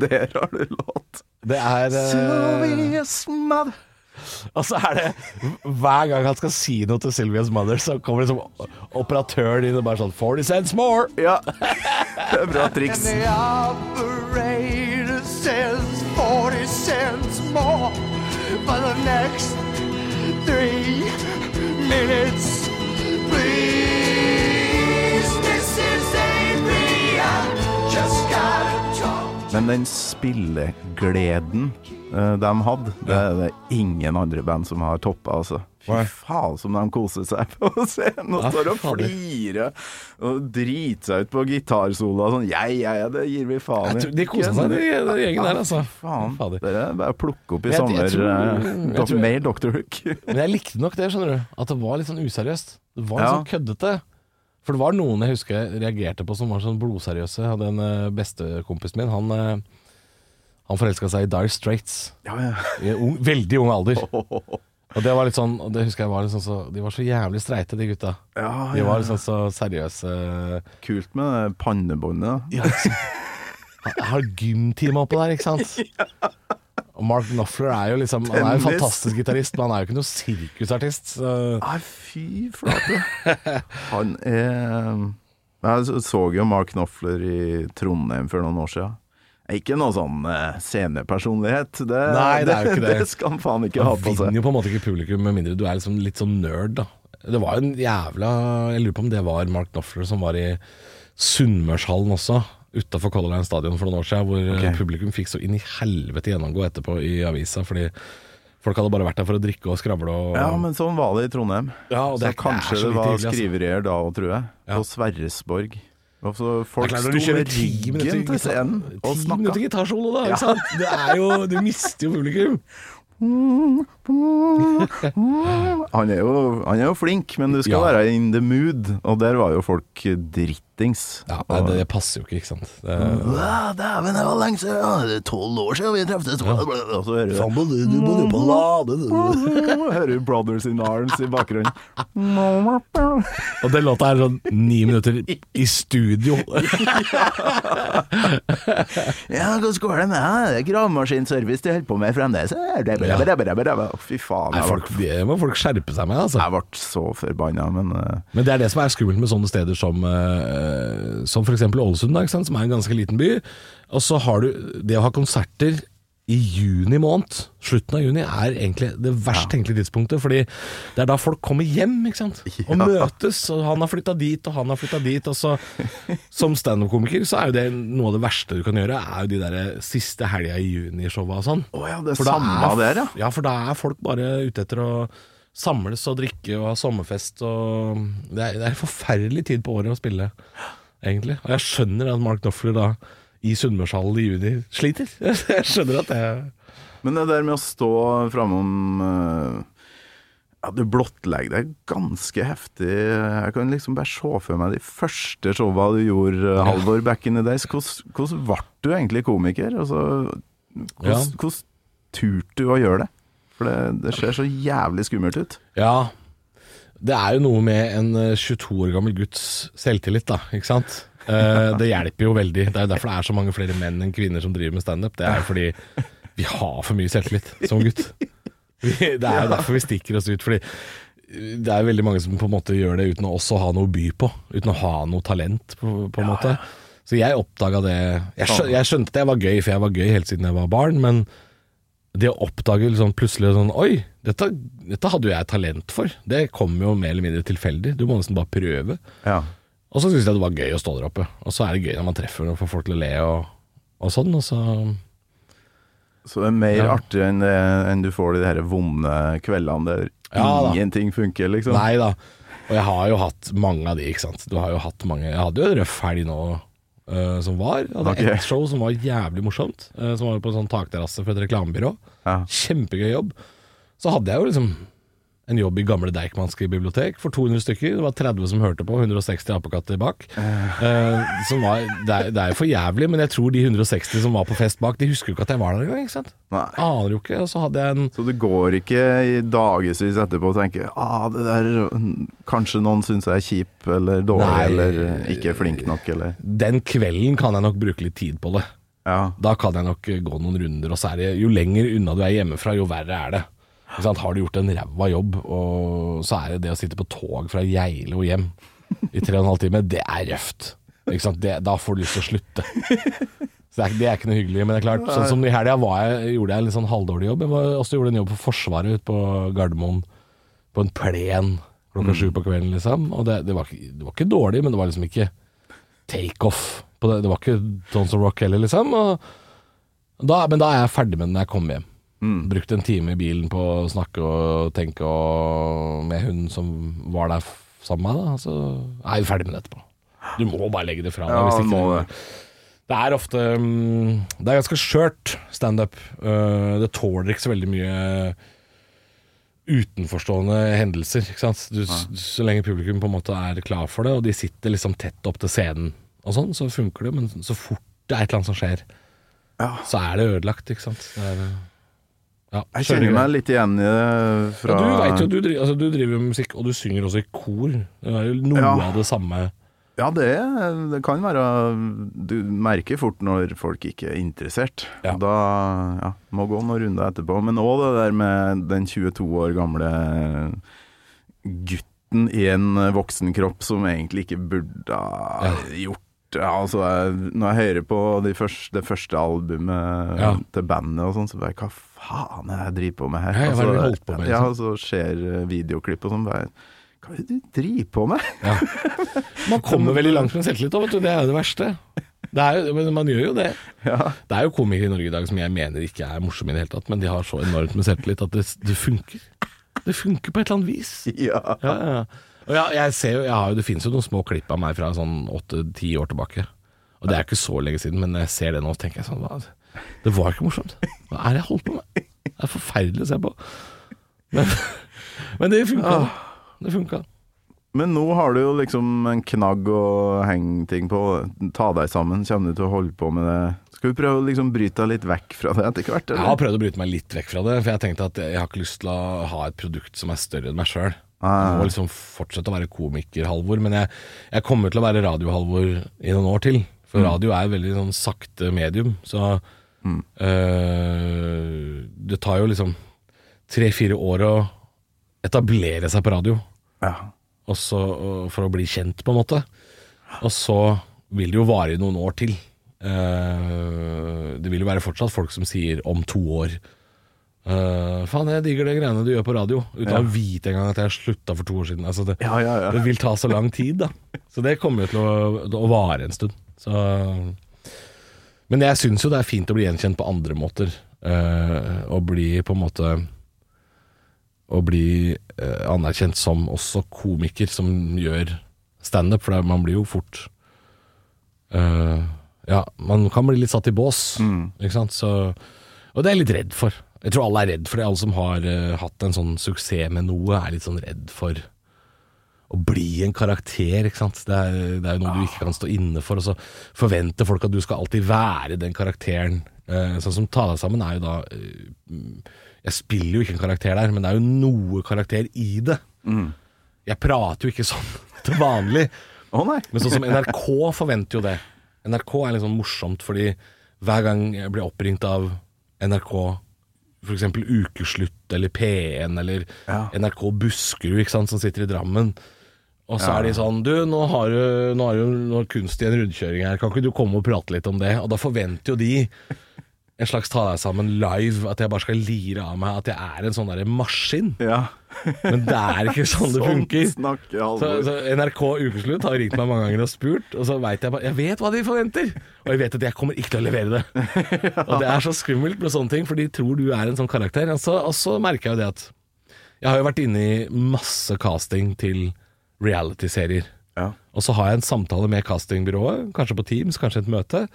Der har du låt.
Det er uh...
Sylvia's Mother.
Og så er det Hver gang han skal si noe til Sylvia's Mother, så kommer liksom operatøren inn og bare sånn 40 cents more!
Ja. Det er bra triks.
The operator says
Men den spillegleden uh, de hadde, det er det ingen andre band som har toppa, altså. Fy faen som de koser seg på scenen og står og flirer og driter seg ut på gitarsola sånn. Ja, ja, ja, det gir vi faen
tror de koser seg, de- gjengen der, altså.
Faen. Dere er bare plukke opp i sommer.
tror-
eh, Mer Dr. Hook.
Men jeg likte nok det, skjønner du. At det var litt sånn useriøst. Det var litt sånn køddete. For det var noen jeg husker jeg reagerte på som var sånn blodseriøse. Jeg hadde en uh, bestekompisen min, han, uh, han forelska seg i Dire Straits
Ja, ja.
i ung, veldig ung alder. Og det var litt sånn og Det husker jeg var litt sånn så De var så jævlig streite, de gutta.
Ja,
De
var
var sånn så seriøse.
Kult med det pannebåndet.
Ja. Jeg har gymtime oppå der, ikke sant? Og Mark Knopfler er jo liksom Han er jo en fantastisk gitarist, men han er jo ikke noen sirkusartist.
Nei, fy flate. Han er Jeg så jo Mark Knopfler i Trondheim for noen år siden. Ikke noe sånn eh, scenepersonlighet. Det,
Nei, det er jo ikke det.
det skal han faen ikke ha på seg.
Han vinner jo på en måte ikke publikum med mindre du er liksom litt sånn nerd, da. Det var en jævla Jeg lurer på om det var Mark Knopfler som var i Sunnmørshallen også, utafor Color Line Stadion for noen år siden, hvor
okay.
Publikum fikk så inn i helvete gjennomgå etterpå i avisa, fordi folk hadde bare vært der for å drikke og skravle og
Ja, men sånn var det i Trondheim.
Ja,
så
det er-
kanskje
det så
det var
altså.
skriverier da òg, tror jeg.
Ja.
På Sverresborg. Og folk sto med ryggen til scenen og
Ti minutter gitarsolo, da. Ikke sant? Det er jo Du mister jo publikum.
Han er, jo, han er jo flink, men du skal
Ja.
være in the mood, og der var jo folk drittings.
Ja, nei, det, det passer jo ikke, ikke sant. Det,
Ja, Dæven, det var lenge siden. Ja, Det er tolv år siden vi treftes. Og så hører du
Faen, du, du bodde på Lade, du.
Hører du Brothers in Arms i bakgrunnen.
Og den låta er sånn ni minutter i studio.
Ja, hvordan går det med deg? Det er gravemaskinservice de holder på med fremdeles. Fy faen.
Nei, folk, det må folk skjerpe seg med, altså.
jeg ble så forbanna, men uh...
Men det er det som er skummelt med sånne steder som, eh, som f.eks. Ålesund, da, som er en ganske liten by. Og så har du det å ha konserter i juni måned, slutten av juni, er egentlig det verst tenkelige tidspunktet. Fordi det er da folk kommer hjem ikke sant? og
Ja.
møtes. Og han har flytta dit, og han har flytta dit. Og så, som standup-komiker så er jo det noe av det verste du kan gjøre, er jo de der siste helga i juni-showa og sånn.
Oh ja, det er
For
samme
er-
der, ja.
Ja, for da er folk bare ute etter å samles og drikke og ha sommerfest og Det er, det er en forferdelig tid på året å spille, egentlig. Og jeg skjønner at Mark Knopfler da i Sunnmørshallen i juni sliter. Jeg skjønner at det
Men det der med å stå framom uh, ja, Du blottlegger deg ganske heftig. Jeg kan liksom bare se for meg de første showa du gjorde, eh, Halvor, back in the days. Hvordan ble du egentlig komiker? Altså, hvordan,
Ja.
turte du å gjøre det? For det, det ser så jævlig skummelt ut.
Ja. Det er jo noe med en eh, 22 år gammel gutts selvtillit, da. Ikke sant? Eh, det hjelper jo veldig. Det er jo derfor det er så mange flere menn enn kvinner som driver med standup. Det er jo fordi vi har for mye selvtillit som gutt. Det er jo derfor vi stikker oss ut. Fordi det er veldig mange som på en måte gjør det uten å også ha noe å by på. Uten å ha noe talent, på, på en måte. Så jeg oppdaga det jeg, skjø, jeg skjønte det var gøy, for jeg var gøy helt siden jeg var barn. Men det å oppdage liksom plutselig sånn Oi, dette, dette hadde jo jeg talent for. Det kom jo mer eller mindre tilfeldig. Du må nesten bare prøve.
Ja.
Og så syns jeg det var gøy å stå der oppe. Og så er det gøy når man treffer og får folk til å le og og sånn. Og så
Så det er mer
Ja.
artig enn, enn du får de her vonde kveldene der
Ja
ingenting funker, liksom.
Nei da. Og jeg har jo hatt mange av de, ikke sant. Du har jo hatt mange Jeg hadde jo en røff helg nå eh, som var. Jeg hadde
okay.
ett show som var jævlig morsomt. Uh, som var på en sånn takterrasse for et reklamebyrå.
Ja.
Kjempegøy jobb. Så hadde jeg jo liksom en jobb i gamle Deichmanske bibliotek for 200 stykker. Det var 30 som hørte på, 160 apekatter bak. Uh, som var, det, er, det er jo for jævlig, men jeg tror de 160 som var på fest bak, de husker jo ikke at jeg var der engang. ikke sant?
Nei.
Aner jo ikke. Og så hadde jeg en
Så du går ikke i dagevis etterpå og tenker ah, det der, Kanskje noen syns jeg er kjip eller dårlig
Nei.
eller ikke flink nok, eller
Den kvelden kan jeg nok bruke litt tid på det.
Ja.
Da kan jeg nok gå noen runder, og så det jo lenger unna du er hjemmefra, jo verre er det. Har du gjort en ræva jobb, og så er det det å sitte på tog fra Geilo hjem i tre og en halv time, det er røft. Det, da får du lyst til å slutte. Så det er, det er ikke noe hyggelig, men det er klart. Sånn som i helga var jeg- gjorde jeg en litt sånn halvdårlig jobb. Jeg var, også gjorde en jobb for Forsvaret ute på Gardermoen, på en plen klokka sju på kvelden, liksom. Og det, det, var det var ikke dårlig, men det var liksom ikke takeoff det. Det var ikke Tons of Rock heller, liksom. Og da, men da er jeg ferdig med det når jeg kommer hjem. Brukt en time i bilen på å snakke og tenke og, med hun som var der sammen med meg. Da. Så er vi ferdig med det etterpå. Du må bare legge det fra deg.
Ja,
hvis ikke
må
det,
det.
er ofte mm, Det er ganske skjørt standup. Uh, det tåler ikke så veldig mye utenforstående hendelser. Du, Så lenge publikum på en måte er klar for det, og de sitter liksom tett opp til scenen og sånn, så funker det. Men så fort det er et eller annet som skjer,
Ja.
så er det ødelagt, ikke sant. Det er, ja,
Jeg kjenner meg litt igjen i det fra
ja, Du vet jo, du, driver, altså, du driver med musikk, og du synger også i kor. Det er jo noe
Ja.
av det samme.
Ja, det, det kan være Du merker fort når folk ikke er interessert.
Ja.
Da ja, må gå noen runder etterpå. Men òg det der med den 22 år gamle gutten i en voksen kropp som egentlig ikke burde ha gjort ja, altså, jeg, Når jeg hører på de første, det første albumet
Ja.
til bandet og sånn, så bare Hva faen er det jeg driver på med her?
Ja, ja, hva
Altså,
holdt på med,
Ja,
liksom?
og så skjer videoklipp og sånn. Hva er det du driver på med?
Man kommer veldig langt med selvtillit, òg, vet du. Det er jo det verste. Det er jo, men man gjør jo det.
Ja.
Det er jo komikere i Norge i dag som jeg mener ikke er morsomme i det hele tatt, men de har så enormt med selvtillit at det, det funker. Det funker på et eller annet vis.
ja.
Ja, ja. Og jeg, jeg ser jo, jeg har jo, Det finnes jo noen små klipp av meg fra sånn åtte-ti år tilbake. Og det er ikke så lenge siden, men når jeg ser det nå, så tenker jeg sånn hva, Det var ikke morsomt. Hva er det jeg holdt på med? Det er forferdelig å se på. Men, men det funka. Det funka.
Men nå har du jo liksom en knagg å henge ting på. Ta deg sammen. Kommer du til å holde på med det? Skal vi prøve å liksom bryte deg litt vekk fra det etter hvert?
Jeg har prøvd å bryte meg litt vekk fra det, for jeg tenkte at jeg har ikke lyst til å ha et produkt som er større enn meg sjøl.
Ah.
Jeg må liksom fortsette å være komiker-Halvor, men jeg, jeg kommer til å være radio-Halvor i noen år til. For radio er et veldig sånn sakte medium, så øh, Det tar jo liksom tre-fire år å etablere seg på radio,
Ja.
og så, for å bli kjent, på en måte. Og så vil det jo vare i noen år til. Uh, det vil jo være fortsatt folk som sier om to år Uh, Faen, jeg digger de greiene du gjør på radio, uten å vite engang at jeg slutta for to år siden. Altså det,
Ja, ja, ja.
det vil ta så lang tid, da. Så det kommer jo til å, å vare en stund. Så, men jeg syns jo det er fint å bli gjenkjent på andre måter. Å og bli på en måte Å bli uh, anerkjent som også komiker som gjør standup, for man blir jo fort uh, Ja, man kan bli litt satt i bås, ikke sant. Så, og det er jeg litt redd for. Jeg tror alle er redd for det. Alle som har hatt en sånn suksess med noe, er litt sånn redd for å bli en karakter, ikke sant. Det er, det er jo noe du ikke kan stå inne for, og så forventer folk at du skal alltid være den karakteren. Eh, sånn som Ta deg sammen er jo da eh, Jeg spiller jo ikke en karakter der, men det er jo noe karakter i det. Jeg prater jo ikke sånn til vanlig.
oh.
Men sånn som NRK forventer jo det. NRK er sånn morsomt, fordi hver gang jeg blir oppringt av NRK, f.eks. Ukeslutt eller P1 eller
Ja.
NRK Buskerud, ikke sant, som sitter i Drammen. Og så
Ja.
er de sånn Du, nå har du, nå har du noe kunst i en rundkjøring her, kan ikke du komme og prate litt om det? Og da forventer jo de en slags ta deg sammen live, at jeg bare skal lire av meg at jeg er en sånn derre maskin.
Ja.
Men det er ikke sånn det funker.
snakker
Så, så NRK Ukeslutt har ringt meg mange ganger og spurt, og så veit jeg bare Jeg vet hva de forventer! Og jeg vet at jeg kommer ikke til å levere det. Og det er så skummelt med sånne ting, for de tror du er en sånn karakter. Og så, og så merker jeg jo det at Jeg har jo vært inne i masse casting til reality-serier.
Ja.
Og så har jeg en samtale med castingbyrået, kanskje på Teams, kanskje et møte.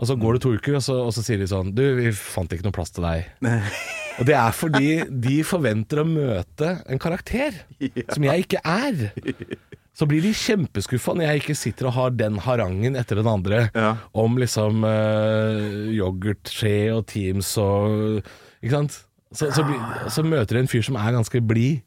Og så går det to uker, og så, og så sier de sånn Du, vi fant ikke noe plass til deg. Og det er fordi de forventer å møte en karakter som jeg ikke er. Så blir de kjempeskuffa når jeg ikke sitter og har den harangen etter den andre
Ja.
om liksom uh, yoghurtskje og Teams og Ikke sant? Så, så, blir, så møter de en fyr som er ganske blid.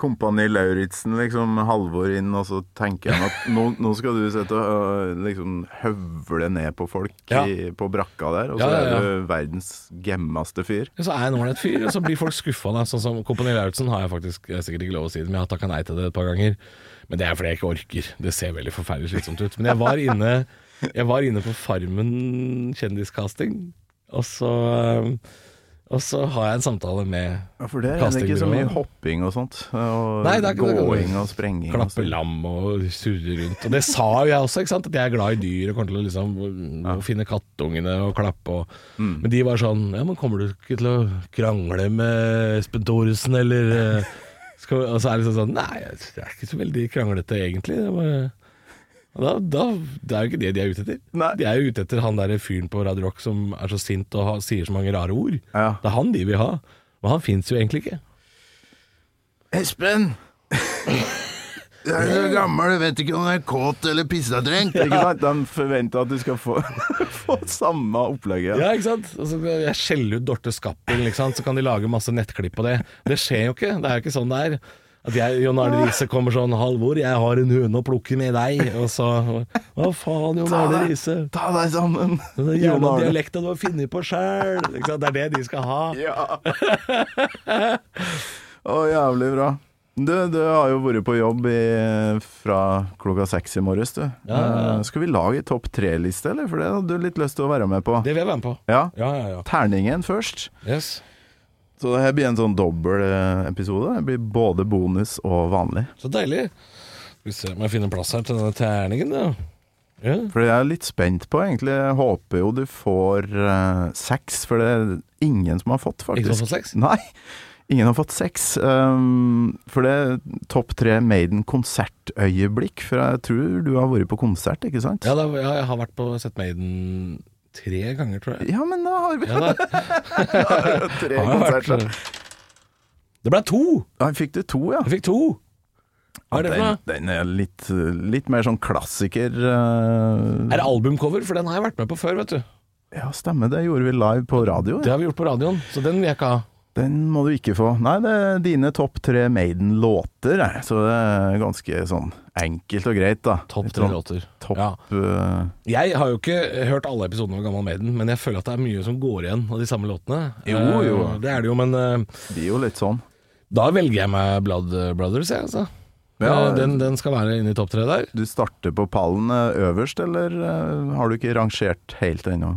Kompani Lauritzen, liksom, Halvor inn, og så tenker han at nå, nå skal du sitte og liksom høvle ned på folk
Ja.
i, på brakka der, og så
Ja, ja,
er du verdens gemmeste fyr.
Så er jeg en ålreit fyr, og så blir folk skuffa. Sånn som Kompani Lauritzen har jeg faktisk jeg er sikkert ikke lov å si det, men jeg har takka nei til det et par ganger. Men det er fordi jeg ikke orker. Det ser veldig forferdelig slitsomt ut. Men jeg var inne, jeg var inne på Farmen kjendiskasting, og så og så har jeg en samtale med
Ja, For det er ikke så mye hopping og sånt. Og
Nei, det er ikke
gåing og sprenging.
klappe lam og surre rundt. Og det sa jo jeg også, ikke sant? at jeg er glad i dyr og kommer til å liksom ja. finne kattungene og klappe. Og,
Mm.
Men de var sånn Ja, men kommer du ikke til å krangle med Espen Thoresen, eller eh, skal, Og så er det liksom sånn Nei, jeg er ikke så veldig kranglete, egentlig. Det, var, da, da, det er jo ikke det de er ute etter.
Nei.
De er jo ute etter han der fyren på Radio Rock som er så sint og ha, sier så mange rare ord.
Ja.
Det er han de vil ha. Men han fins jo egentlig ikke.
Espen! Du er så gammel, du vet ikke om du er kåt eller pissetrengt. Ikke sant? De forventer at du skal få, få samme opplegget.
Ja, ikke sant? Altså, jeg skjeller ut Dorte Skappel, så kan de lage masse nettklipp på det. Det skjer jo ikke. Det er jo ikke sånn det er. At jeg, Jon Arne Riise kommer sånn 'Halvor, jeg har en høne å plukke med deg', og så Hva faen, Jon Arne Riise?
Ta deg sammen!
Den jævla dialekta du har funnet på sjæl. Det er det de skal ha.
Ja. Å, jævlig bra. Du, du har jo vært på jobb i, fra klokka seks i morges, du.
Ja, ja, ja.
Eh, Skal vi lage topp tre-liste, eller? For det hadde du litt lyst til å være med på.
Det vil jeg være med på.
Ja.
Ja, ja, ja.
Terningen først.
Yes.
Så det her blir en sånn dobbel eh, episode. Det blir både bonus og vanlig.
Så deilig. Skal vi se om jeg finner plass her til denne terningen, da. Ja.
For jeg er litt spent på, egentlig. Jeg håper jo du får uh, seks, for det er ingen som har fått, faktisk.
Ingen har fått seks?
Nei. Ingen har fått seks. Um, for det er topp tre Maiden konsertøyeblikk. For jeg tror du har vært på konsert, ikke sant?
Ja, da, ja, jeg har vært på Sett Maiden tre ganger, tror jeg.
Ja, men da har vi
Ja, da.
tre konserter.
Det ble to!
Ja, fikk du to, ja?
Jeg fikk to. Hva er det for noe?
den er litt, litt mer sånn klassiker. uh,
Er det albumcover? For den har jeg vært med på før, vet du.
Ja, stemmer. Det gjorde vi live på radio.
Det har vi gjort på radioen, så den vil jeg ikke ha.
Den må du ikke få. Nei, det er dine topp tre Maiden-låter, så det er ganske sånn enkelt og greit, da.
Topp tre
sånn
låter.
Topp
Ja.
uh...
Jeg har jo ikke hørt alle episodene av Gammal Maiden, men jeg føler at det er mye som går igjen av de samme låtene.
Jo, jo.
Uh, Det er det jo, men Det
blir jo litt sånn.
da velger jeg meg Blood Brothers, jeg, altså.
Ja.
Eh, den, den skal være inne i topp tre der.
Du starter på pallen eh, øverst, eller eh, har du ikke rangert helt ennå?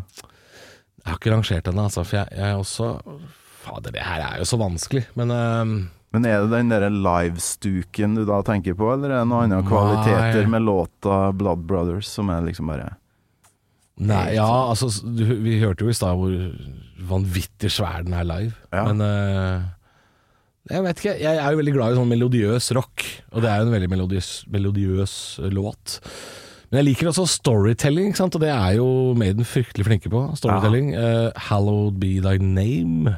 Jeg har ikke rangert ennå, altså, for jeg, jeg er også Fader, det her er jo så vanskelig, men eh,
Men er det den derre livestuken du da tenker på, eller er det noen andre kvaliteter med låta Blood Brothers som er liksom bare
Nei, ja, altså du, Vi hørte jo i stad hvor vanvittig svær den er live.
Ja.
Men uh, jeg vet ikke. Jeg er jo veldig glad i sånn melodiøs rock, og det er jo en veldig melodiøs, melodiøs låt. Men jeg liker også storytelling, og det er jo Maiden fryktelig flinke på. Storytelling. Eh, 'Hallowed be thy name'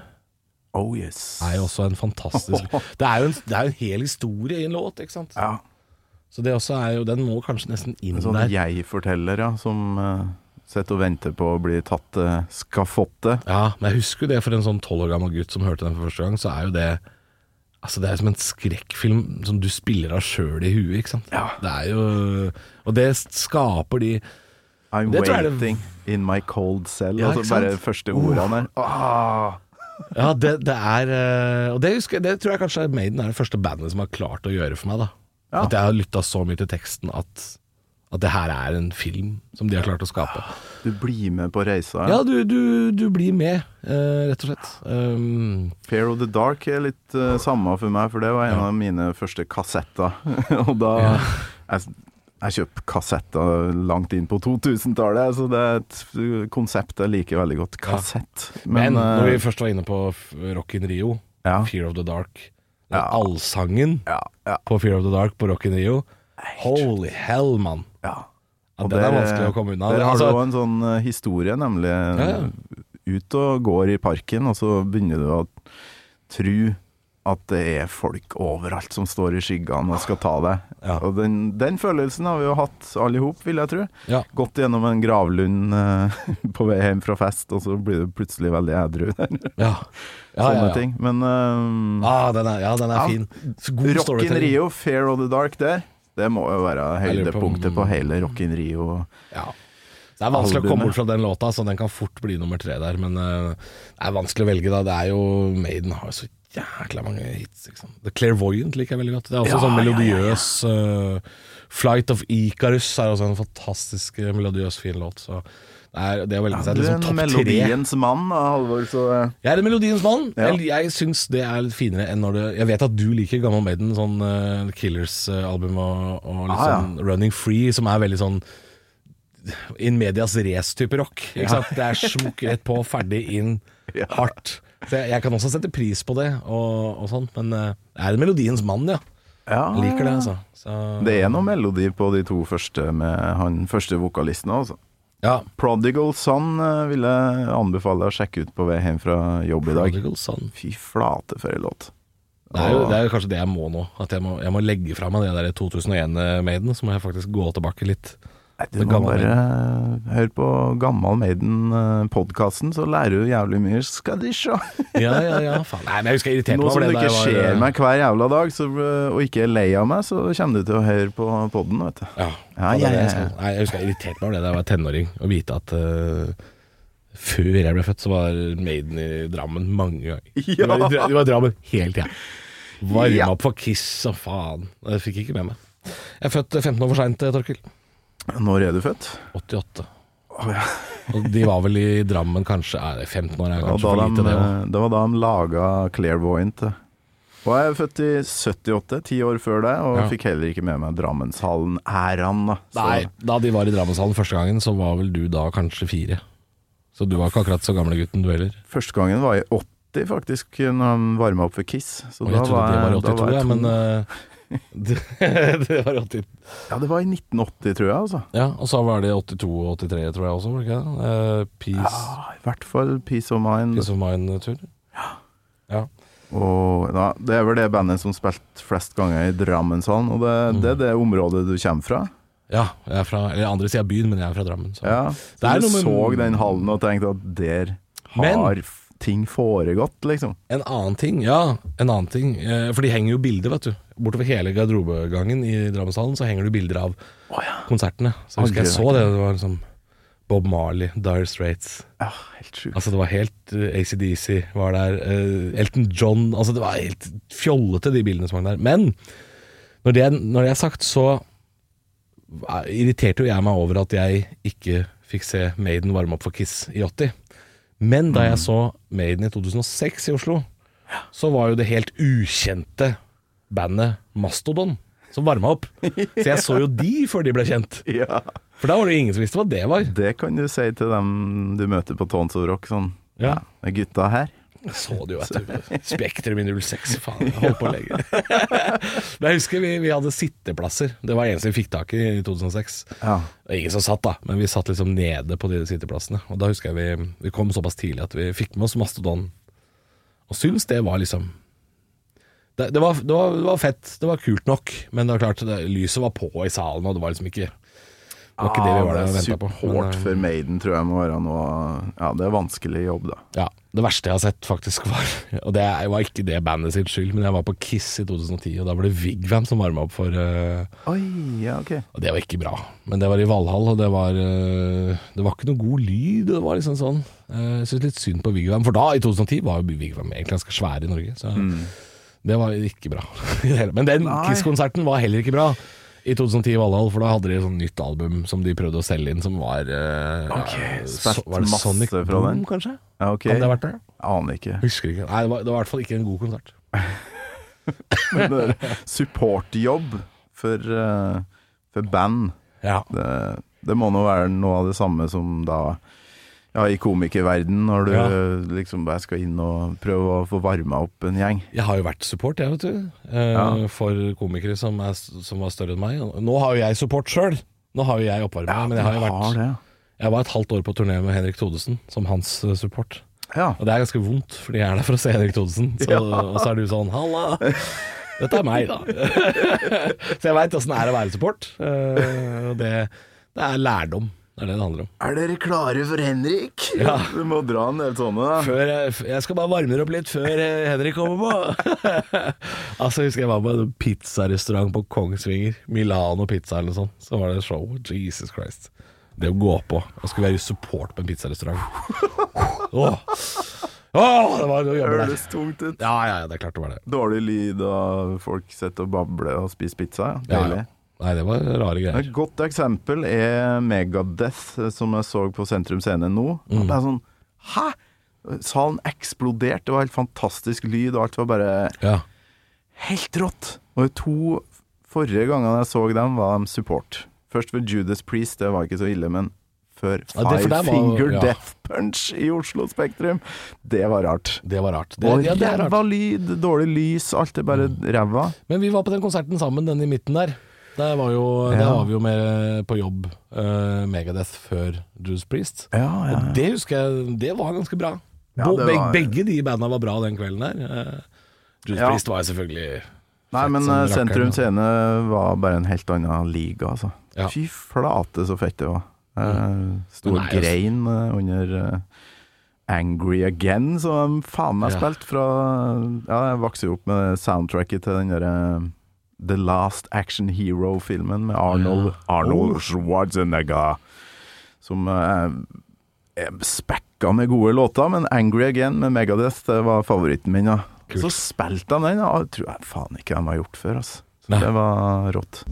Oh yes.
er jo også en fantastisk Det er jo en, det er en hel historie i en låt, ikke sant.
Ja.
Så det også er jo Den må kanskje nesten inn
En sånn
der.
jeg-forteller, ja, som uh, sitter og venter på å bli tatt uh, skafottet.
Ja, men jeg husker jo det for en sånn tolv år gammel gutt som hørte den for første gang, så er jo det Altså Det er som en skrekkfilm som du spiller av sjøl i huet, ikke sant.
Ja.
Det er jo Og det skaper de
I'm
Det tror jeg det-
waiting in my cold cell.
Ja,
altså
ikke sant?
bare første ordene der. Ah,
Ja, det, det er eh, Og det, husker, det tror jeg kanskje Maiden er det første bandet som har klart å gjøre for meg, da.
Ja.
At jeg har lytta så mye til teksten at at det her er en film som de har klart å skape.
Du blir med på reisa.
Ja, du, du, du blir med, eh, rett og slett. Um,
Fear of the Dark er litt uh, samme for meg, for det var en
Ja.
av mine første kassetter. og da
Ja.
Jeg, jeg kjøpte kassetter langt inn på 2000-tallet, så det er et konsept jeg liker veldig godt. Kassett.
men når vi
eh,
først var inne på Rock in Rio,
ja,
Fear of the Dark den
Ja.
Allsangen
ja, ja,
på Fear of the Dark på Rock in Rio. Holy hell, mann.
ja.
Ja,
Og
den er vanskelig å komme unna.
Der har
Altså,
du òg en sånn eh, historie, nemlig
ja.
ut og går i parken, og så begynner du å tro at det er folk overalt som står i skyggene og skal ta deg.
Ja.
Og den, den følelsen har vi jo hatt alle i hop, vil jeg tro.
Ja.
Gått gjennom en gravlund eh, på vei hjem fra fest, og så blir du plutselig veldig edru.
ja. Ja,
Sånne ting. Men um,
Ah, den er, ja, den er fin. God
Rock in. Rio, Fair of the Dark der, det må jo være
høydepunktet på
på hele Rock in Rio.
Ja. Det er vanskelig å komme bort fra den låta, så den kan fort bli nummer tre der. Men uh, det er vanskelig å velge, da. Det er jo Maiden har så jækla mange hits. Sant? The Clairvoyant liker jeg veldig godt. Det er også
Ja,
sånn
ja, ja,
melodiøs eh, Flight of Icarus er også en fantastisk eh, melodiøs, fin låt. Så det er det er
Ja, du er
liksom
en
melodiens tre.
mann, Halvor, så eh,
Jeg er en melodiens mann.
Ja.
Jeg, jeg syns det er litt finere enn når det Jeg vet at du liker Gammel Maiden, sånn uh, Killers-album og, og litt
Ah, ja.
sånn Running Free, som er veldig sånn in medias race-type rock. Det er smukk rett på, ferdig inn,
Ja.
hardt. Så jeg, jeg kan også sette pris på det, og, og sånt, men eh, jeg er en melodiens mann, ja.
ja,
Jeg liker det, altså. Så,
Det er noe melodi på de to første med han første vokalisten altså.
Ja.
Prodigal Son eh, vil jeg anbefale å sjekke ut på vei hjem fra jobb i dag.
Prodigal Son.
Fy flate for ei låt.
Det er, jo, det er jo kanskje det jeg må nå. At jeg må, jeg må legge fra meg det der 2001-Maiden. Så må jeg faktisk gå tilbake litt.
Nei, du må bare høre på Gammal Maiden-podkasten, så lærer du jævlig mye. Skal de sjå.
Ja, ja, ja. Faen. Nei, men jeg husker jeg irriterte
Nå
over
som
Nå
du
det.
ikke
skjer var, eh,
meg hver jævla dag, så, eh, og ikke er lei av meg, så kommer du til å høre på podden, vet du.
Ja,
Ja,
det er
ja,
jeg
ja.
Nei, jeg husker jeg irriterte meg over det da jeg var tenåring, å vite at uh, før jeg ble født, så var Maiden i Drammen mange ganger.
Ja.
de var i Drammen hele tida. Varma
Ja.
opp for Kiss og faen. Det fikk jeg ikke med meg. Jeg er født 15 år for seint, Torkil.
Når er du født?
88.
Oh, ja.
Og de var vel i Drammen kanskje er 15 år, er kanskje for
de,
lite det òg.
det var da de laga Clairvoyant. Og jeg er født i 78, ti år før det, og
Ja.
fikk heller ikke med meg Drammenshallen-æraen. da.
Nei, da de var i Drammenshallen første gangen, så var vel du da kanskje fire. Så du var ikke akkurat så gamle gutten du heller.
Første gangen var i 80, faktisk, når de varma opp for Kiss. Så
Og
da
jeg trodde det var i
da
82,
jeg
ja, men eh, det, det var i 80.
Ja, det var i 1980, tror jeg, altså.
Ja, og så var det 82 og 83, tror jeg også, var det ikke det? Eh, Peace,
Ja, I hvert fall Peace of Mind.
Peace of Mind-tur. Ja.
Og ja, Det er vel det bandet som spilte flest ganger i Drammenshallen, og det,
Mm.
det er det området du kommer fra.
ja, jeg er fra eller andre sida av byen, men jeg er fra Drammen. Så.
Ja,
Det er
du
noe med-
så den hallen og tenkte at der har f- ting foregått, liksom.
En annen ting, ja, en annen ting. eh, For de henger jo bilder, vet du. Bortover hele garderobegangen i Drammenshallen så henger det bilder av konsertene. Så jeg husker jeg så det. Det var liksom Bob Marley, Dire Straits.
Ja, helt sjukt.
Altså Det var helt uh, ACDC var der. Uh, Elton John Altså Det var helt fjollete, de bildene som var der. Men når det, når det er sagt, så eh, irriterte jo jeg meg over at jeg ikke fikk se Maiden varme opp for Kiss i 80. Men da jeg så Maiden i 2006 i Oslo, så var jo det helt ukjente bandet Mastodon som varma opp. Så jeg så jo de før de ble kjent.
Ja,
For da var det jo ingen som visste hva det var.
det kan du si til dem du møter på Tons of Rock. Sånn,
Ja.
ja, gutta her.
Jeg så det jo, du. Spektrum i 06. Faen, jeg holdt på lenge. Men jeg husker vi, vi hadde sitteplasser. Det var eneste vi fikk tak i i 2006.
Ja.
Ingen som satt, da, men vi satt liksom nede på de sitteplassene. Og da husker jeg vi, vi kom såpass tidlig at vi fikk med oss Mastodon. Og syns det var liksom det, det, var, det, var, det var fett, det var kult nok, men det var klart, det, lyset var på i salen, og det var liksom ikke var ikke det vi var der og venta på.
Support
Men, eh,
for Maiden tror jeg må være noe Ja, det er vanskelig jobb, da.
Ja, Det verste jeg har sett, faktisk, var Og det var ikke det bandet sin skyld, men jeg var på Kiss i 2010, og da var det Vigvam som varma opp for uh,
Oi, ja, ok.
Og det var ikke bra. Men det var i Valhall, og det var uh, Det var ikke noe god lyd. Det var liksom sånn uh, syns litt synd på Vigvam, for da, i 2010, var jo Vigvam egentlig ganske svær i Norge. Så det var ikke bra. Men den Kiss-konserten var heller ikke bra. I 2010 i Valhall, for da hadde de et sånt nytt album som de prøvde å selge inn, som var uh,
Ok,
ja, så- Var det Sonic Boom,
den.
kanskje?
Ja, okay.
Kan det ha vært det?
Aner ikke.
Husker ikke. Nei, det var, det var i hvert fall ikke en god konsert.
Men supportjobb for, uh, for band.
Ja.
Det, det må nå være noe av det samme som da ja, i komikerverden, når du
Ja.
liksom bare skal inn og prøve å få varma opp en gjeng.
Jeg har jo vært support, jeg, vet du. Eh,
Ja.
For komikere som, er, som var større enn meg. Nå har jo jeg support sjøl. Nå har jo jeg oppvarma, men jeg har jo vært
det.
Jeg var et halvt år på turné med Henrik Thodesen som hans eh, support.
Ja.
Og det er ganske vondt, fordi jeg er der for å se Henrik Thodesen. Så, Og så er du sånn 'halla'. Dette er meg, da. så jeg veit åssen det er å være support. Eh, det, det er lærdom. Det er det det handler om.
Er dere klare for Henrik?
Ja.
Du må dra en del sånne.
Før jeg, jeg skal bare varme dere opp litt før eh, Henrik kommer på. altså, jeg husker jeg var på en pizzarestaurant på Kongsvinger. Milano Pizza eller noe sånt. Så var det et show. Jesus Christ. Det å gå på og skulle være support på en pizzarestaurant. Åh. Oh, det var noe jobb der.
Høres tungt ut.
Ja, ja, ja, det er klart det var det.
Dårlig lyd, og folk sitter og babler og spiser pizza. Ja.
Ja,
Deilig.
ja. Nei, det var rare greier.
Et godt eksempel er Megadeth, eh, som jeg så på Sentrum Scene nå.
Mm.
Det er sånn Hæ?! Salen eksploderte, det var helt fantastisk lyd, og alt var bare
Ja.
helt rått. Og de to forrige gangene jeg så dem, var de support. Først ved Judas Priest, det var ikke så ille, men før
Ja,
Five
der var-
Finger
ja.
Death Punch i Oslo Spektrum, det var rart.
Det var rart. Det,
Og
ja,
ræva.
Mm.
lyd, dårlig lys, alt er bare ræva.
Men vi var på den konserten sammen, den i midten der. Der var, jo, der
Ja.
var vi jo med på jobb, uh, Megadeth før Juice Priest.
Ja, ja.
Og det husker jeg, det var ganske bra. Bo- beg- Begge de banda var bra den kvelden der. Uh, Juice
Ja.
Priest var jo selvfølgelig
Nei, men eh, Sentrum. Scene var bare en helt annen liga, altså. Fy flate så fett det var. Uh, sto og
nei, altså.
grein eh, under uh, Angry Again, som de faen meg
Ja.
spilte fra Ja, jeg vokste jo opp med soundtracket til den derre The Last Action Hero-filmen med Arnold Arnold Schwarzenegger. Som eh, er spekka med gode låter, men Angry Again med Megadeth det var favoritten min. Ja. Så spilte han den, ja. Det tror jeg faen ikke de har gjort før. Altså. Det var rått.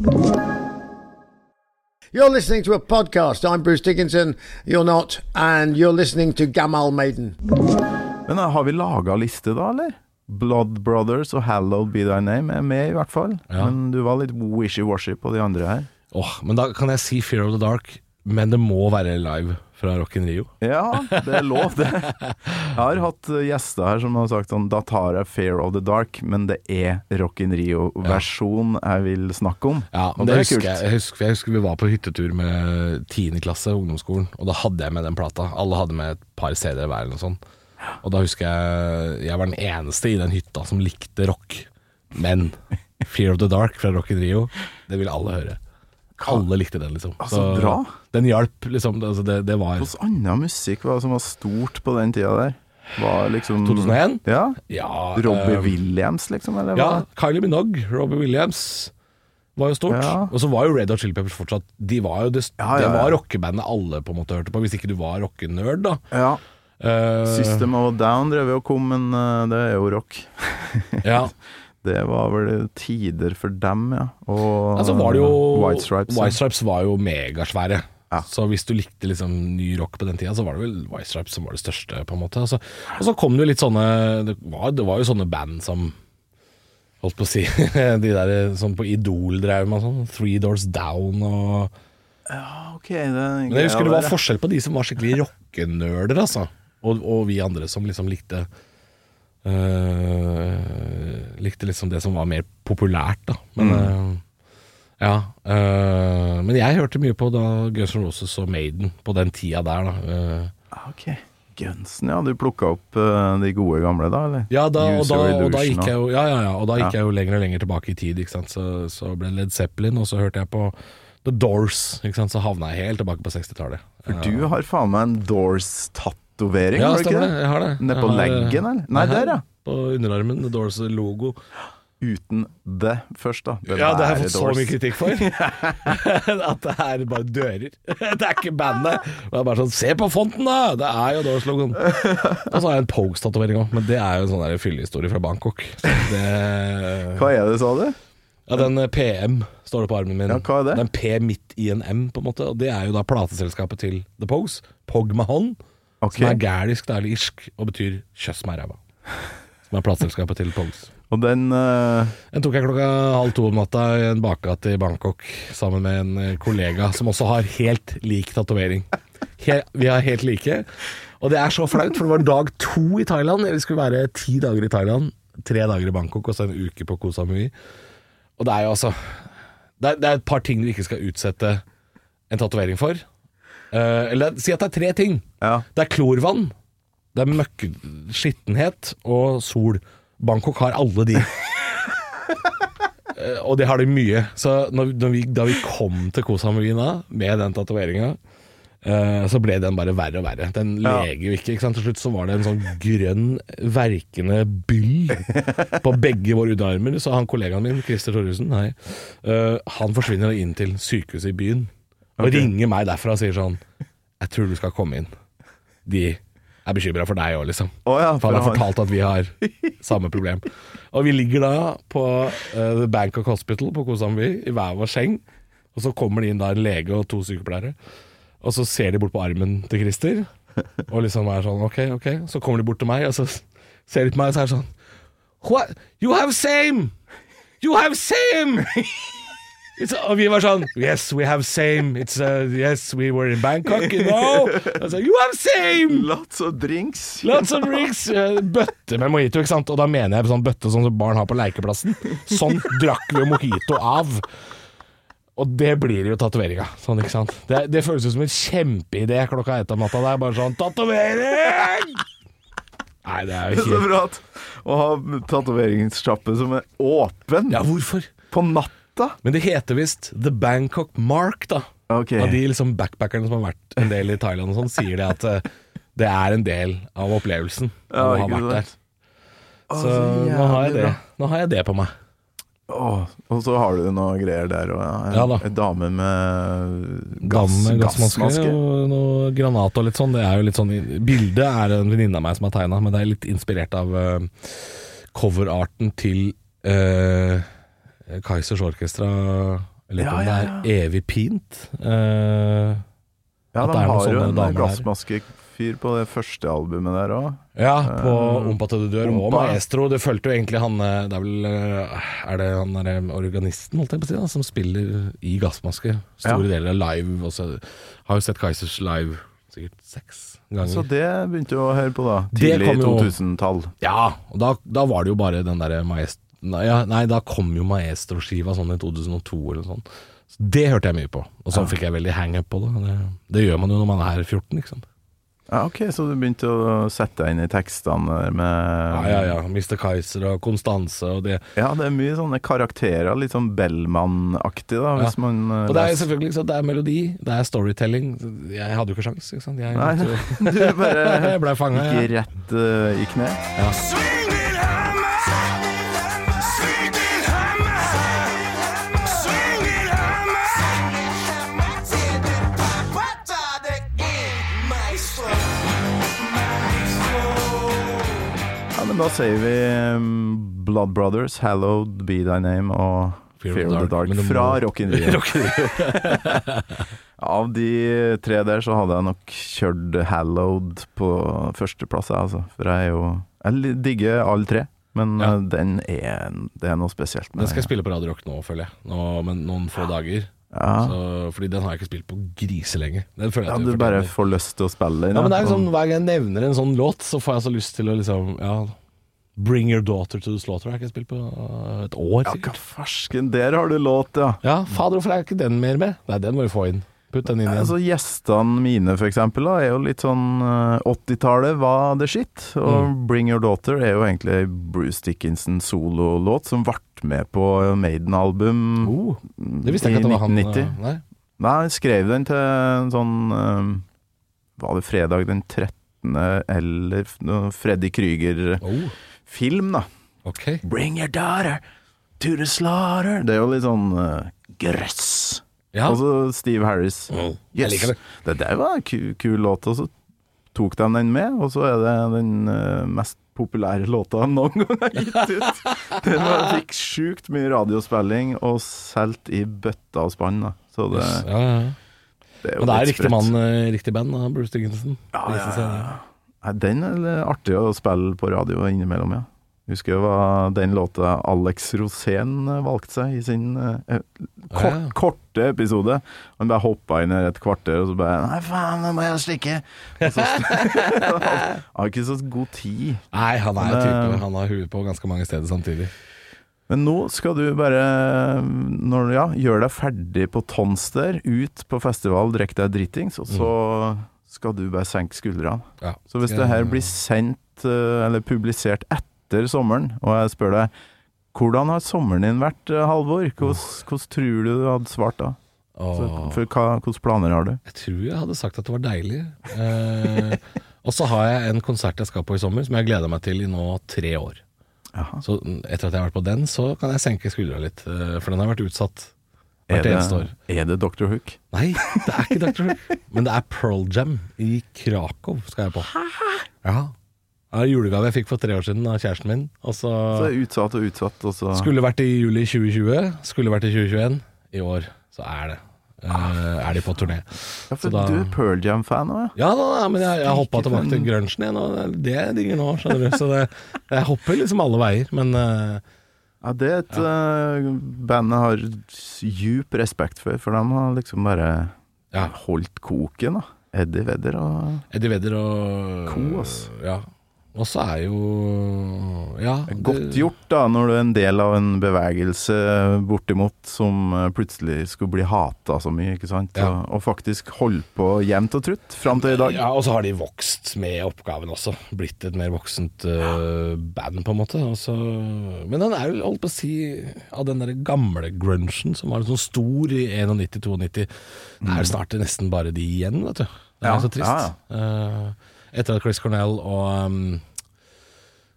You're listening to a podcast. I'm Bruce Dickinson. You're not. And you're listening to Gamal Maiden.
Men eh, har vi laga liste da, eller? Blood Brothers og Hallowed Be Thy Name er med, i hvert fall.
Ja.
Men du var litt wishy-washy på de andre her.
Åh, Men da kan jeg si Fear of the Dark, men det må være live fra Rock in Rio.
Ja, det er lov, det. Jeg har hatt eh, gjester her som har sagt sånn Da tar jeg Fair of the Dark, men det er Rock in Rio-versjon jeg vil snakke om.
Ja,
Og det
det
er
husker jeg, jeg, husker, jeg husker vi var på hyttetur med 10. klasse, ungdomsskolen, og da hadde jeg med den plata. Alle hadde med et par CD-er hver eller noe sånt. Og da husker jeg jeg var den eneste i den hytta som likte rock. Men Fear of the Dark fra Rock in Rio, det ville alle høre. Alle likte den, liksom.
Altså, bra.
Den hjalp, liksom. Altså, det, det var
Hvilken annen musikk var det som var stort på den tida der? Var liksom
2001?
Ja.
Ja,
Robbie
eh,
Williams, liksom? Eller
Ja? Kylie Minogue, Robbie Williams var jo stort.
Ja.
Og så var jo Red Hot Chili Peppers fortsatt De var jo det,
Ja, ja, ja.
var rockebandet alle på en måte hørte på, hvis ikke du var rockenerd, da.
Ja.
Eh,
System of Down drev jo og kom, men eh, det er jo rock.
Ja.
Det var vel tider for dem, ja. Og
Altså var det jo
White Stripes. ja.
White Stripes var jo megasvære.
Ja.
Så hvis du likte liksom ny rock på den tida, så var det vel White Stripes som var det største, på en måte. Altså, og så kom det jo litt sånne det var, det var jo sånne band som Holdt på å si De der som på Idol drev med sånn. Three Doors Down og
Ok, det
Men jeg husker det var forskjell på de som var skikkelig rockenerder, altså. Og, og vi andre som liksom likte øh, Likte liksom det som var mer populært, da. Men
Mm.
øh, ja. øh, men jeg hørte mye på da Guns N' Roses og Maiden på den tida der, da.
ja. Ok. Gunsen, ja. Du plukka opp de gode gamle, da? eller?
Ja, da, og, da, og da gikk jeg jo Ja, ja, ja. Og da gikk jeg jo lenger og lenger tilbake i tid, ikke sant. Så, så ble det Led Zeppelin, og så hørte jeg på The Doors. Så havna jeg helt tilbake på 60-tallet.
For du har faen meg en Doors-tatovering,
Ja, stemmer
det?
Jeg har det.
Nede på
har-
leggen, eller? Nei,
her,
der, ja.
På underarmen. The Doors-logo.
Uten det først, da. Det
Ja, det har jeg fått så mye kritikk for. At det er bare dører. Det er ikke bandet. Det er bare sånn Se på fonten, da! Det er jo Doors-logoen. Og så har jeg en Pogues-tatovering òg, men det er jo en sånn fyllehistorie fra Bangkok. Så det
Hva er det, sa du?
Ja, den eh, PM står det på armen min.
Ja, hva er det?
Er P midt i en M, på en måte. Og det er jo da plateselskapet til The Pogues. Pog Mahon.
Ok.
Som er gælisk, det er irsk, og betyr 'kjøss meg ræva'. Som er plateselskapet til Pongs.
Og den uh...
Den tok jeg klokka halv to om natta i en bakgate i Bangkok sammen med en eh, kollega som også har helt lik tatovering. Vi har helt like. Og det er så flaut, for det var dag to i Thailand. Vi skulle være ti dager i Thailand, tre dager i Bangkok og så en uke på Koh Samui. Og det er jo altså det er, det er et par ting du ikke skal utsette en tatovering for. Eh, eller si at det er tre ting.
Ja.
Det er klorvann, det er møkk, skittenhet og sol. Bangkok har alle de. uh, og det har de mye. Så når, når vi, da vi kom til Koh Samui med den tatoveringa, uh, så ble den bare verre og verre. Den
Ja.
leger jo ikke. ikke? Til slutt så var det en sånn grønn, verkende byll på begge våre underarmer. Så han kollegaen min, Christer Thoresen, eh, han forsvinner inn til sykehuset i byen. Og
okay.
ringer meg derfra og sier sånn Jeg tror du skal komme inn. De er bekymra for deg òg, liksom.
Oh, ja,
For han har fortalt at vi har samme problem. Og vi ligger da på uh, Bangkok Hospital på Koh Samui i hver vår seng. Og så kommer det inn da en lege og to sykepleiere. Og så ser de bort på armen til Christer, og liksom er sånn OK, OK. Så kommer de bort til meg, og så ser de på meg, og så er det sånn What? You have same! You have same! It's, og vi var sånn Yes, we have same. It's, uh, yes, we were in Bangkok, you know. Så, you have same!
Lots of drinks.
Lots of drinks. Bøtte med mojito, ikke sant? Og da mener jeg sånn bøtte sånn som barn har på lekeplassen. Sånn drakk vi mojito av. Og det blir jo tatoveringa. Sånn, ikke sant? Det, det føles ut som en kjempeidé klokka ett om natta. Det er bare sånn Tatovering! Nei, det er
Det
jo
er så bra å ha tatoveringssjappe som er åpen
Ja, hvorfor?
på natta.
Men det heter visst The Bangkok Mark, da.
Okay.
Av de liksom backpackerne som har vært en del i Thailand og sånn, sier det at uh, det er en del av opplevelsen å ha vært der. Så
så
nå har. Nå har jeg det på meg.
Åh, og så har du noe greier der ja, en,
Ja da.
en dame med gass,
med gassmaske
gassmaske.
og noe granat og litt sånn. Det er jo litt sånn Bildet er en venninne av meg som har tegna, men det er litt inspirert av uh, coverarten til uh, Kaizers Orkestra. Jeg lurer
Ja,
om det er Evig pint. Uh,
Ja, de har jo en gassmaskefyr på det første albumet der òg.
ja, på Ompa til du dør, og Maestro. Det fulgte jo egentlig han eh, Det er vel eh, Er det han derre organisten, holdt jeg på å si, da, som spiller i gassmaske? Store
Ja.
deler av live. Også. har jo sett Kaizers live sikkert seks ganger.
Så det begynte du å høre på, da. Tidlig
kom
2000-tall.
Ja, og da, da var det jo bare den derre Maestro nei, ja, nei, da kom jo Maestro-skiva sånn i 2002 eller noe sånt. Så det hørte jeg mye på, og sånn fikk jeg veldig hang-up på det. det. Det gjør man jo når man er 14, ikke sant.
Ja, ok, Så du begynte å sette deg inn i tekstene med
Ja, ja, ja. Mr. Kaiser og Konstanse og det.
Ja, det er mye sånne karakterer, litt sånn Bellman-aktig, da, hvis man eh,
Og det er selvfølgelig ikke sant, det er melodi, det er storytelling. Jeg hadde jo ikke sjans, ikke sant. Jeg,
Nei, du bare
jeg ble fanget,
gikk rett uh, i kne. Ja, men da sier vi um, Blood Brothers, Hallowed Be Thy Name og Fear, of the Dark,
dark.
fra Rock in Rio. Av de tre der så hadde jeg nok kjørt Hallowed på førsteplass, altså. For jeg er jo Jeg digger alle tre, men
Ja.
eh, den er Det er noe spesielt med
Den skal jeg spille på Radio Rock nå, føler jeg. Nå, men noen få dager.
Ja,
Så, fordi den har jeg ikke spilt på griselenge. Den føler jeg
ja
at
du bare får lyst til å spille den.
Ja, men det er liksom, Hver gang jeg nevner en sånn låt, så får jeg så lyst til å liksom Ja, Bring Your Daughter to the Slaughter har jeg ikke spilt på uh, et år,
Ja, hva
sikkert.
der har du låt, ja.
Ja, fader, hvorfor er ikke den mer med? Nei, den må vi få inn. Putt den inn igjen.
Altså Gjestene mine for eksempel da, er jo litt sånn eh, 80-tallet var det shit. Og
Mm.
Bring Your Daughter er jo egentlig Bruce Dickinson sololåt som ble med på Maiden-album
oh, det visste jeg
i
ikke at det var han.
1990.
Nei.
Nei, jeg skrev den til en sånn eh, Var det fredag den 13. eller Freddy Krüger-film,
Oh,
da.
Okay.
Bring your daughter to the slaughter. Det er jo litt sånn uh, grøss.
Ja.
Og så Steve Harris.
Mm,
Yes.
det.
Der var en ku, kul låt, og så tok de den med, og så er det den uh, mest populære låta noen gang har gitt ut. Den var- fikk sjukt mye radiospilling og solgt i bøtta og spann. Så det,
Ja, ja.
det er jo
Men det er riktig mann, i riktig band, da, Bruce Dickinson.
Ja, ja, ja. Nei, Den er artig å spille på radio innimellom, ja. Husker det var den låta Alex Rosén valgte seg i sin eh, kort,
Ja.
korte episode. Han bare hoppa inn her et kvarter, og så bare Nei, faen, nå må jeg stikke. Han har ikke så god tid.
Nei, han er jo typen.
eh,
Han har huet på ganske mange steder samtidig.
Men nå skal du bare, når ja, gjør deg ferdig på Tonster, ut på festival, drikk deg dritings, og så skal du bare senke skuldrene.
Ja.
Så hvis det her blir sendt, eh, eller publisert etter sommeren, og jeg spør deg hvordan har sommeren din vært, eh, Halvor? Hvordan, hvordan tror du du hadde svart da? Så, for hva, hvilke planer har du?
Jeg tror jeg hadde sagt at det var deilig. Eh, og så har jeg en konsert jeg skal på i sommer, som jeg gleder meg til i nå tre år.
Aha.
Så etter at jeg har vært på den, så kan jeg senke skuldra litt. eh, for den har vært utsatt hvert eneste år.
er det Dr. Hook?
Nei, det er ikke Dr. Hook. Men det er Pearl Jam i Krakow skal jeg på. Ja. Det julegave jeg fikk for tre år siden av kjæresten min. Så
utsatt og utsatt, og så
skulle vært i juli 2020, skulle vært i 2021. I år så er det. Uh, er de på turné.
Ja, for
så da-
du er Pearl Jam-fan òg, ja?
Ja, da, da, men jeg, jeg hoppa tilbake til grunchen igjen, og det er digger nå, skjønner du. Så det, jeg hopper liksom alle veier, men eh,
Ja, det er et eh, band jeg har djup respekt for, for de har liksom bare
Ja.
holdt koken, da. Eddie Vedder og
Eddie Vedder og
Co, ass.
Ja. Og så er jo Ja.
Godt gjort, da, når du er en del av en bevegelse bortimot som eh, plutselig skulle bli hata så mye, ikke sant?
Ja.
Og, og faktisk holdt på jevnt og trutt fram til i dag.
Ja, og så har de vokst med oppgaven også. Blitt et mer voksent eh, band, på en måte. Og men den er jo, holdt på å si, av den der gamle grunchen som var sånn stor i 91-92. Det er jo snart nesten bare de igjen, vet du. Det er
Ja,
så trist.
ja,
Eh, etter at Chris Cornell og um,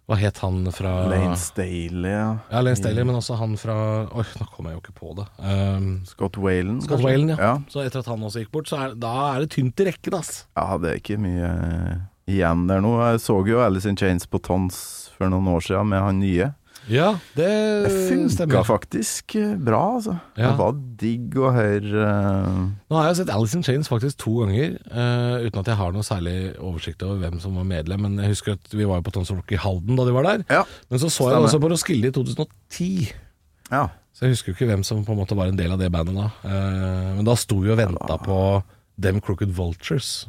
Hva het han fra
Lane Staley, ja.
Ja, Lane Staley, men også han fra Oi, nå kommer jeg jo ikke på det. Um,
Scott Whalen.
Scott? Whalen, ja.
ja.
Så etter at han også gikk bort, så er, da er det tynt i rekken, ass.
Ja, det er ikke mye eh, igjen der nå. Jeg så jo Alice in Chains på Tons for noen år siden med han nye.
Ja, det,
Det funka faktisk eh, bra, altså.
Ja.
Det var digg å høre uh...
Nå har jeg sett Alice in Chains faktisk to ganger, uh, uten at jeg har noe særlig oversikt over hvem som var medlem. Men jeg husker at vi var på Tons Rock i Halden da de var der.
Ja.
Men så så jeg også på Roskilde i 2010.
ja.
Så jeg husker jo ikke hvem som på en måte var en del av det bandet da. Uh, men da sto vi og venta på Them Crooked Vultures,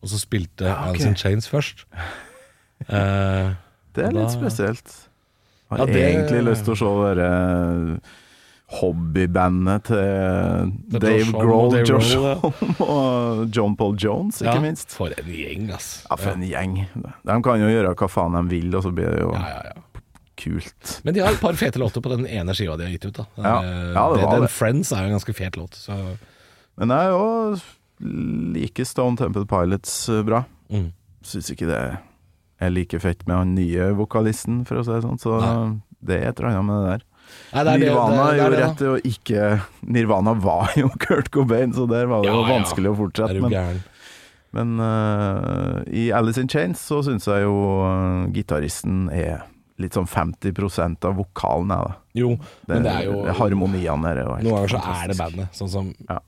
og så spilte
ok.
Alice in Chains først.
Det er
Da-
litt spesielt. Jeg
Ja, det-
egentlig lyst til å se det der, eh, hobbybandet til Dave Grohl, Josh Holm og John Paul Jones, ikke
ja,
minst.
For en gjeng, ass.
Ja, for en gjeng. De kan jo gjøre hva faen de vil, og så blir det jo
Ja, ja, ja.
kult.
Men de har et par fete låter på den ene skiva de har gitt ut. da
Ja.
Eh,
Ja, det var
den
det.
Friends er jo en ganske fet låt. Så
Men jeg er jo like Stone Temple Pilots eh, bra.
mm.
Syns ikke det er like fett med han nye vokalisten, for å si det sånn. Så
Nei.
det er et eller annet med det der.
Nei, det det-
Nirvana
det-
gjorde rett til å ikke Nirvana var jo Kurt Cobain, så der var det jo
vanskelig ja.
å fortsette. Men, men uh, i Alice in Chains så syns jeg jo uh, gitaristen er litt sånn 50 av vokalen, jeg, da.
Jo, men det er jo
Harmoniene der er jo helt
Noen ganger så er det bandet. Sånn som
Ja.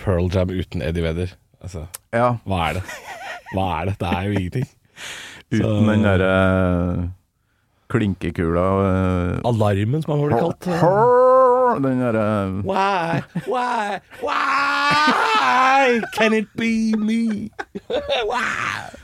Pearl Jam uten Eddie Vedder. Altså,
Ja,
hva er det? Hva er det? Det er jo ingenting.
Uten den derre klinkekula uh,
Alarmen, som han ble kalt.
Den derre
Why, why, why can it be me? why?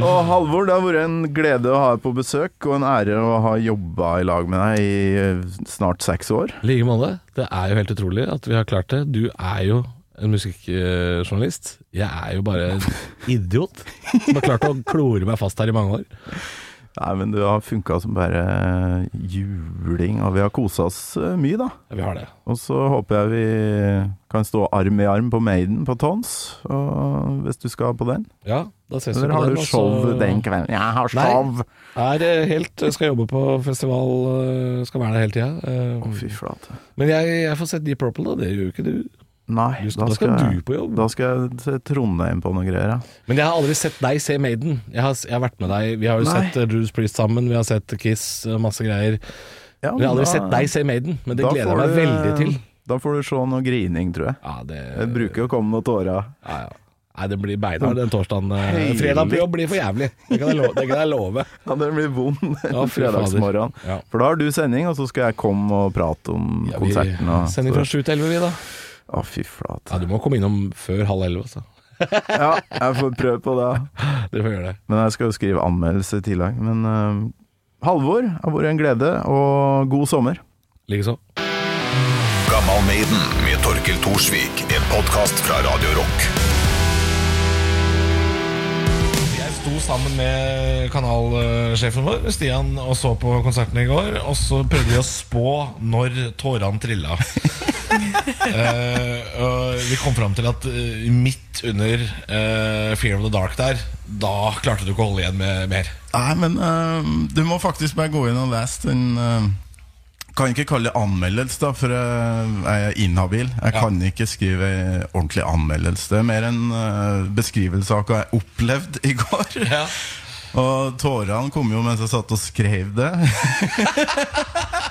Og Halvor, det har vært en glede å ha deg på besøk, og en ære å ha jobba i lag med deg i eh, snart seks år.
I like måte. Det er jo helt utrolig at vi har klart det. Du er jo en musikkjournalist. Jeg er jo bare en idiot som har klart å klore meg fast her i mange år.
Nei, men du har funka som bare juling, og vi har kosa oss eh, mye, da.
Ja, vi har det.
Og så håper jeg vi kan stå arm i arm på Maiden på Tons, og hvis du skal på den.
Ja, da ses vi på den.
Eller
har du
show den kvelden? Jeg har
Nei.
show!
Er eh, helt Skal jobbe på festival, eh, skal være der hele tida.
Å, fy flate.
Men jeg, jeg får sett Deep Purple, da. Det gjør jo ikke du.
Nei,
skal-
da
da skal
skal,
du på jobb.
Da skal jeg til Trondheim på noen greier, ja.
Men jeg har aldri sett deg se Maiden. Jeg har, jeg har vært med deg Vi har jo
Nei.
sett eh, Judas Priest sammen, vi har sett Kiss, eh, masse greier.
ja
Men jeg har aldri
da-
sett deg se Maiden, men det gleder jeg meg
du-
veldig til.
Da får du se noe grining, tror jeg.
Ja, det,
Det bruker å komme noen tårer.
ja, ja. Nei, det blir beinhard den torsdagen.
Heilig.
Fredag på jobb blir for jævlig. Det kan jeg love. Det kan jeg love.
Ja, det blir vond
Ja, fy
fredagsmorgen.
Ja.
For da har du sending, og så skal jeg komme og prate om
Ja, vi
konserten. Og,
Sender fra sju til elleve, vi, da.
Å, fy flate.
Ja, du må komme innom før halv elleve, altså.
Ja, jeg får prøve på det.
Dere får gjøre det.
Men jeg skal jo skrive anmeldelse i tillegg. Men uh, Halvor har vært en glede, og god sommer.
Likeså.
Gammal Maiden med Torkel Thorsvik. En podkast fra Radio Rock.
Sammen med kanalsjefen vår, Stian, og så på konserten i går. Og så prøvde vi å spå når tårene trilla. uh, og vi kom fram til at eh, midt under uh, Fear of the Dark der, da klarte du ikke å holde igjen med mer.
Nei, men uh, du må faktisk bare gå inn og lese den eh, Kan ikke kalle det anmeldelse, da, for eh, jeg er inhabil. Jeg kan ikke skrive ordentlig anmeldelse. Det er mer en eh, beskrivelse av hva jeg opplevde i går.
Ja.
Og tårene kom jo mens jeg satt og skrev det.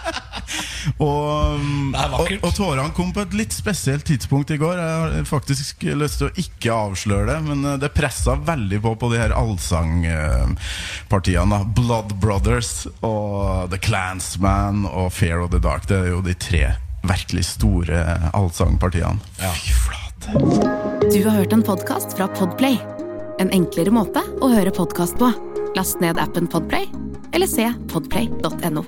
og,
er
og, og tårene kom på et litt spesielt tidspunkt i går. Jeg har faktisk lyst til å ikke avsløre det, men eh, det pressa veldig på på de her allsangpartiene. Blood Brothers og The Clansman og Fear of the Dark. Det er jo de tre virkelig store allsangpartiene. Fy flate.
Du har hørt en podkast fra Podplay. En enklere måte å høre podkast på. Last ned appen Podplay, eller se podplay.no.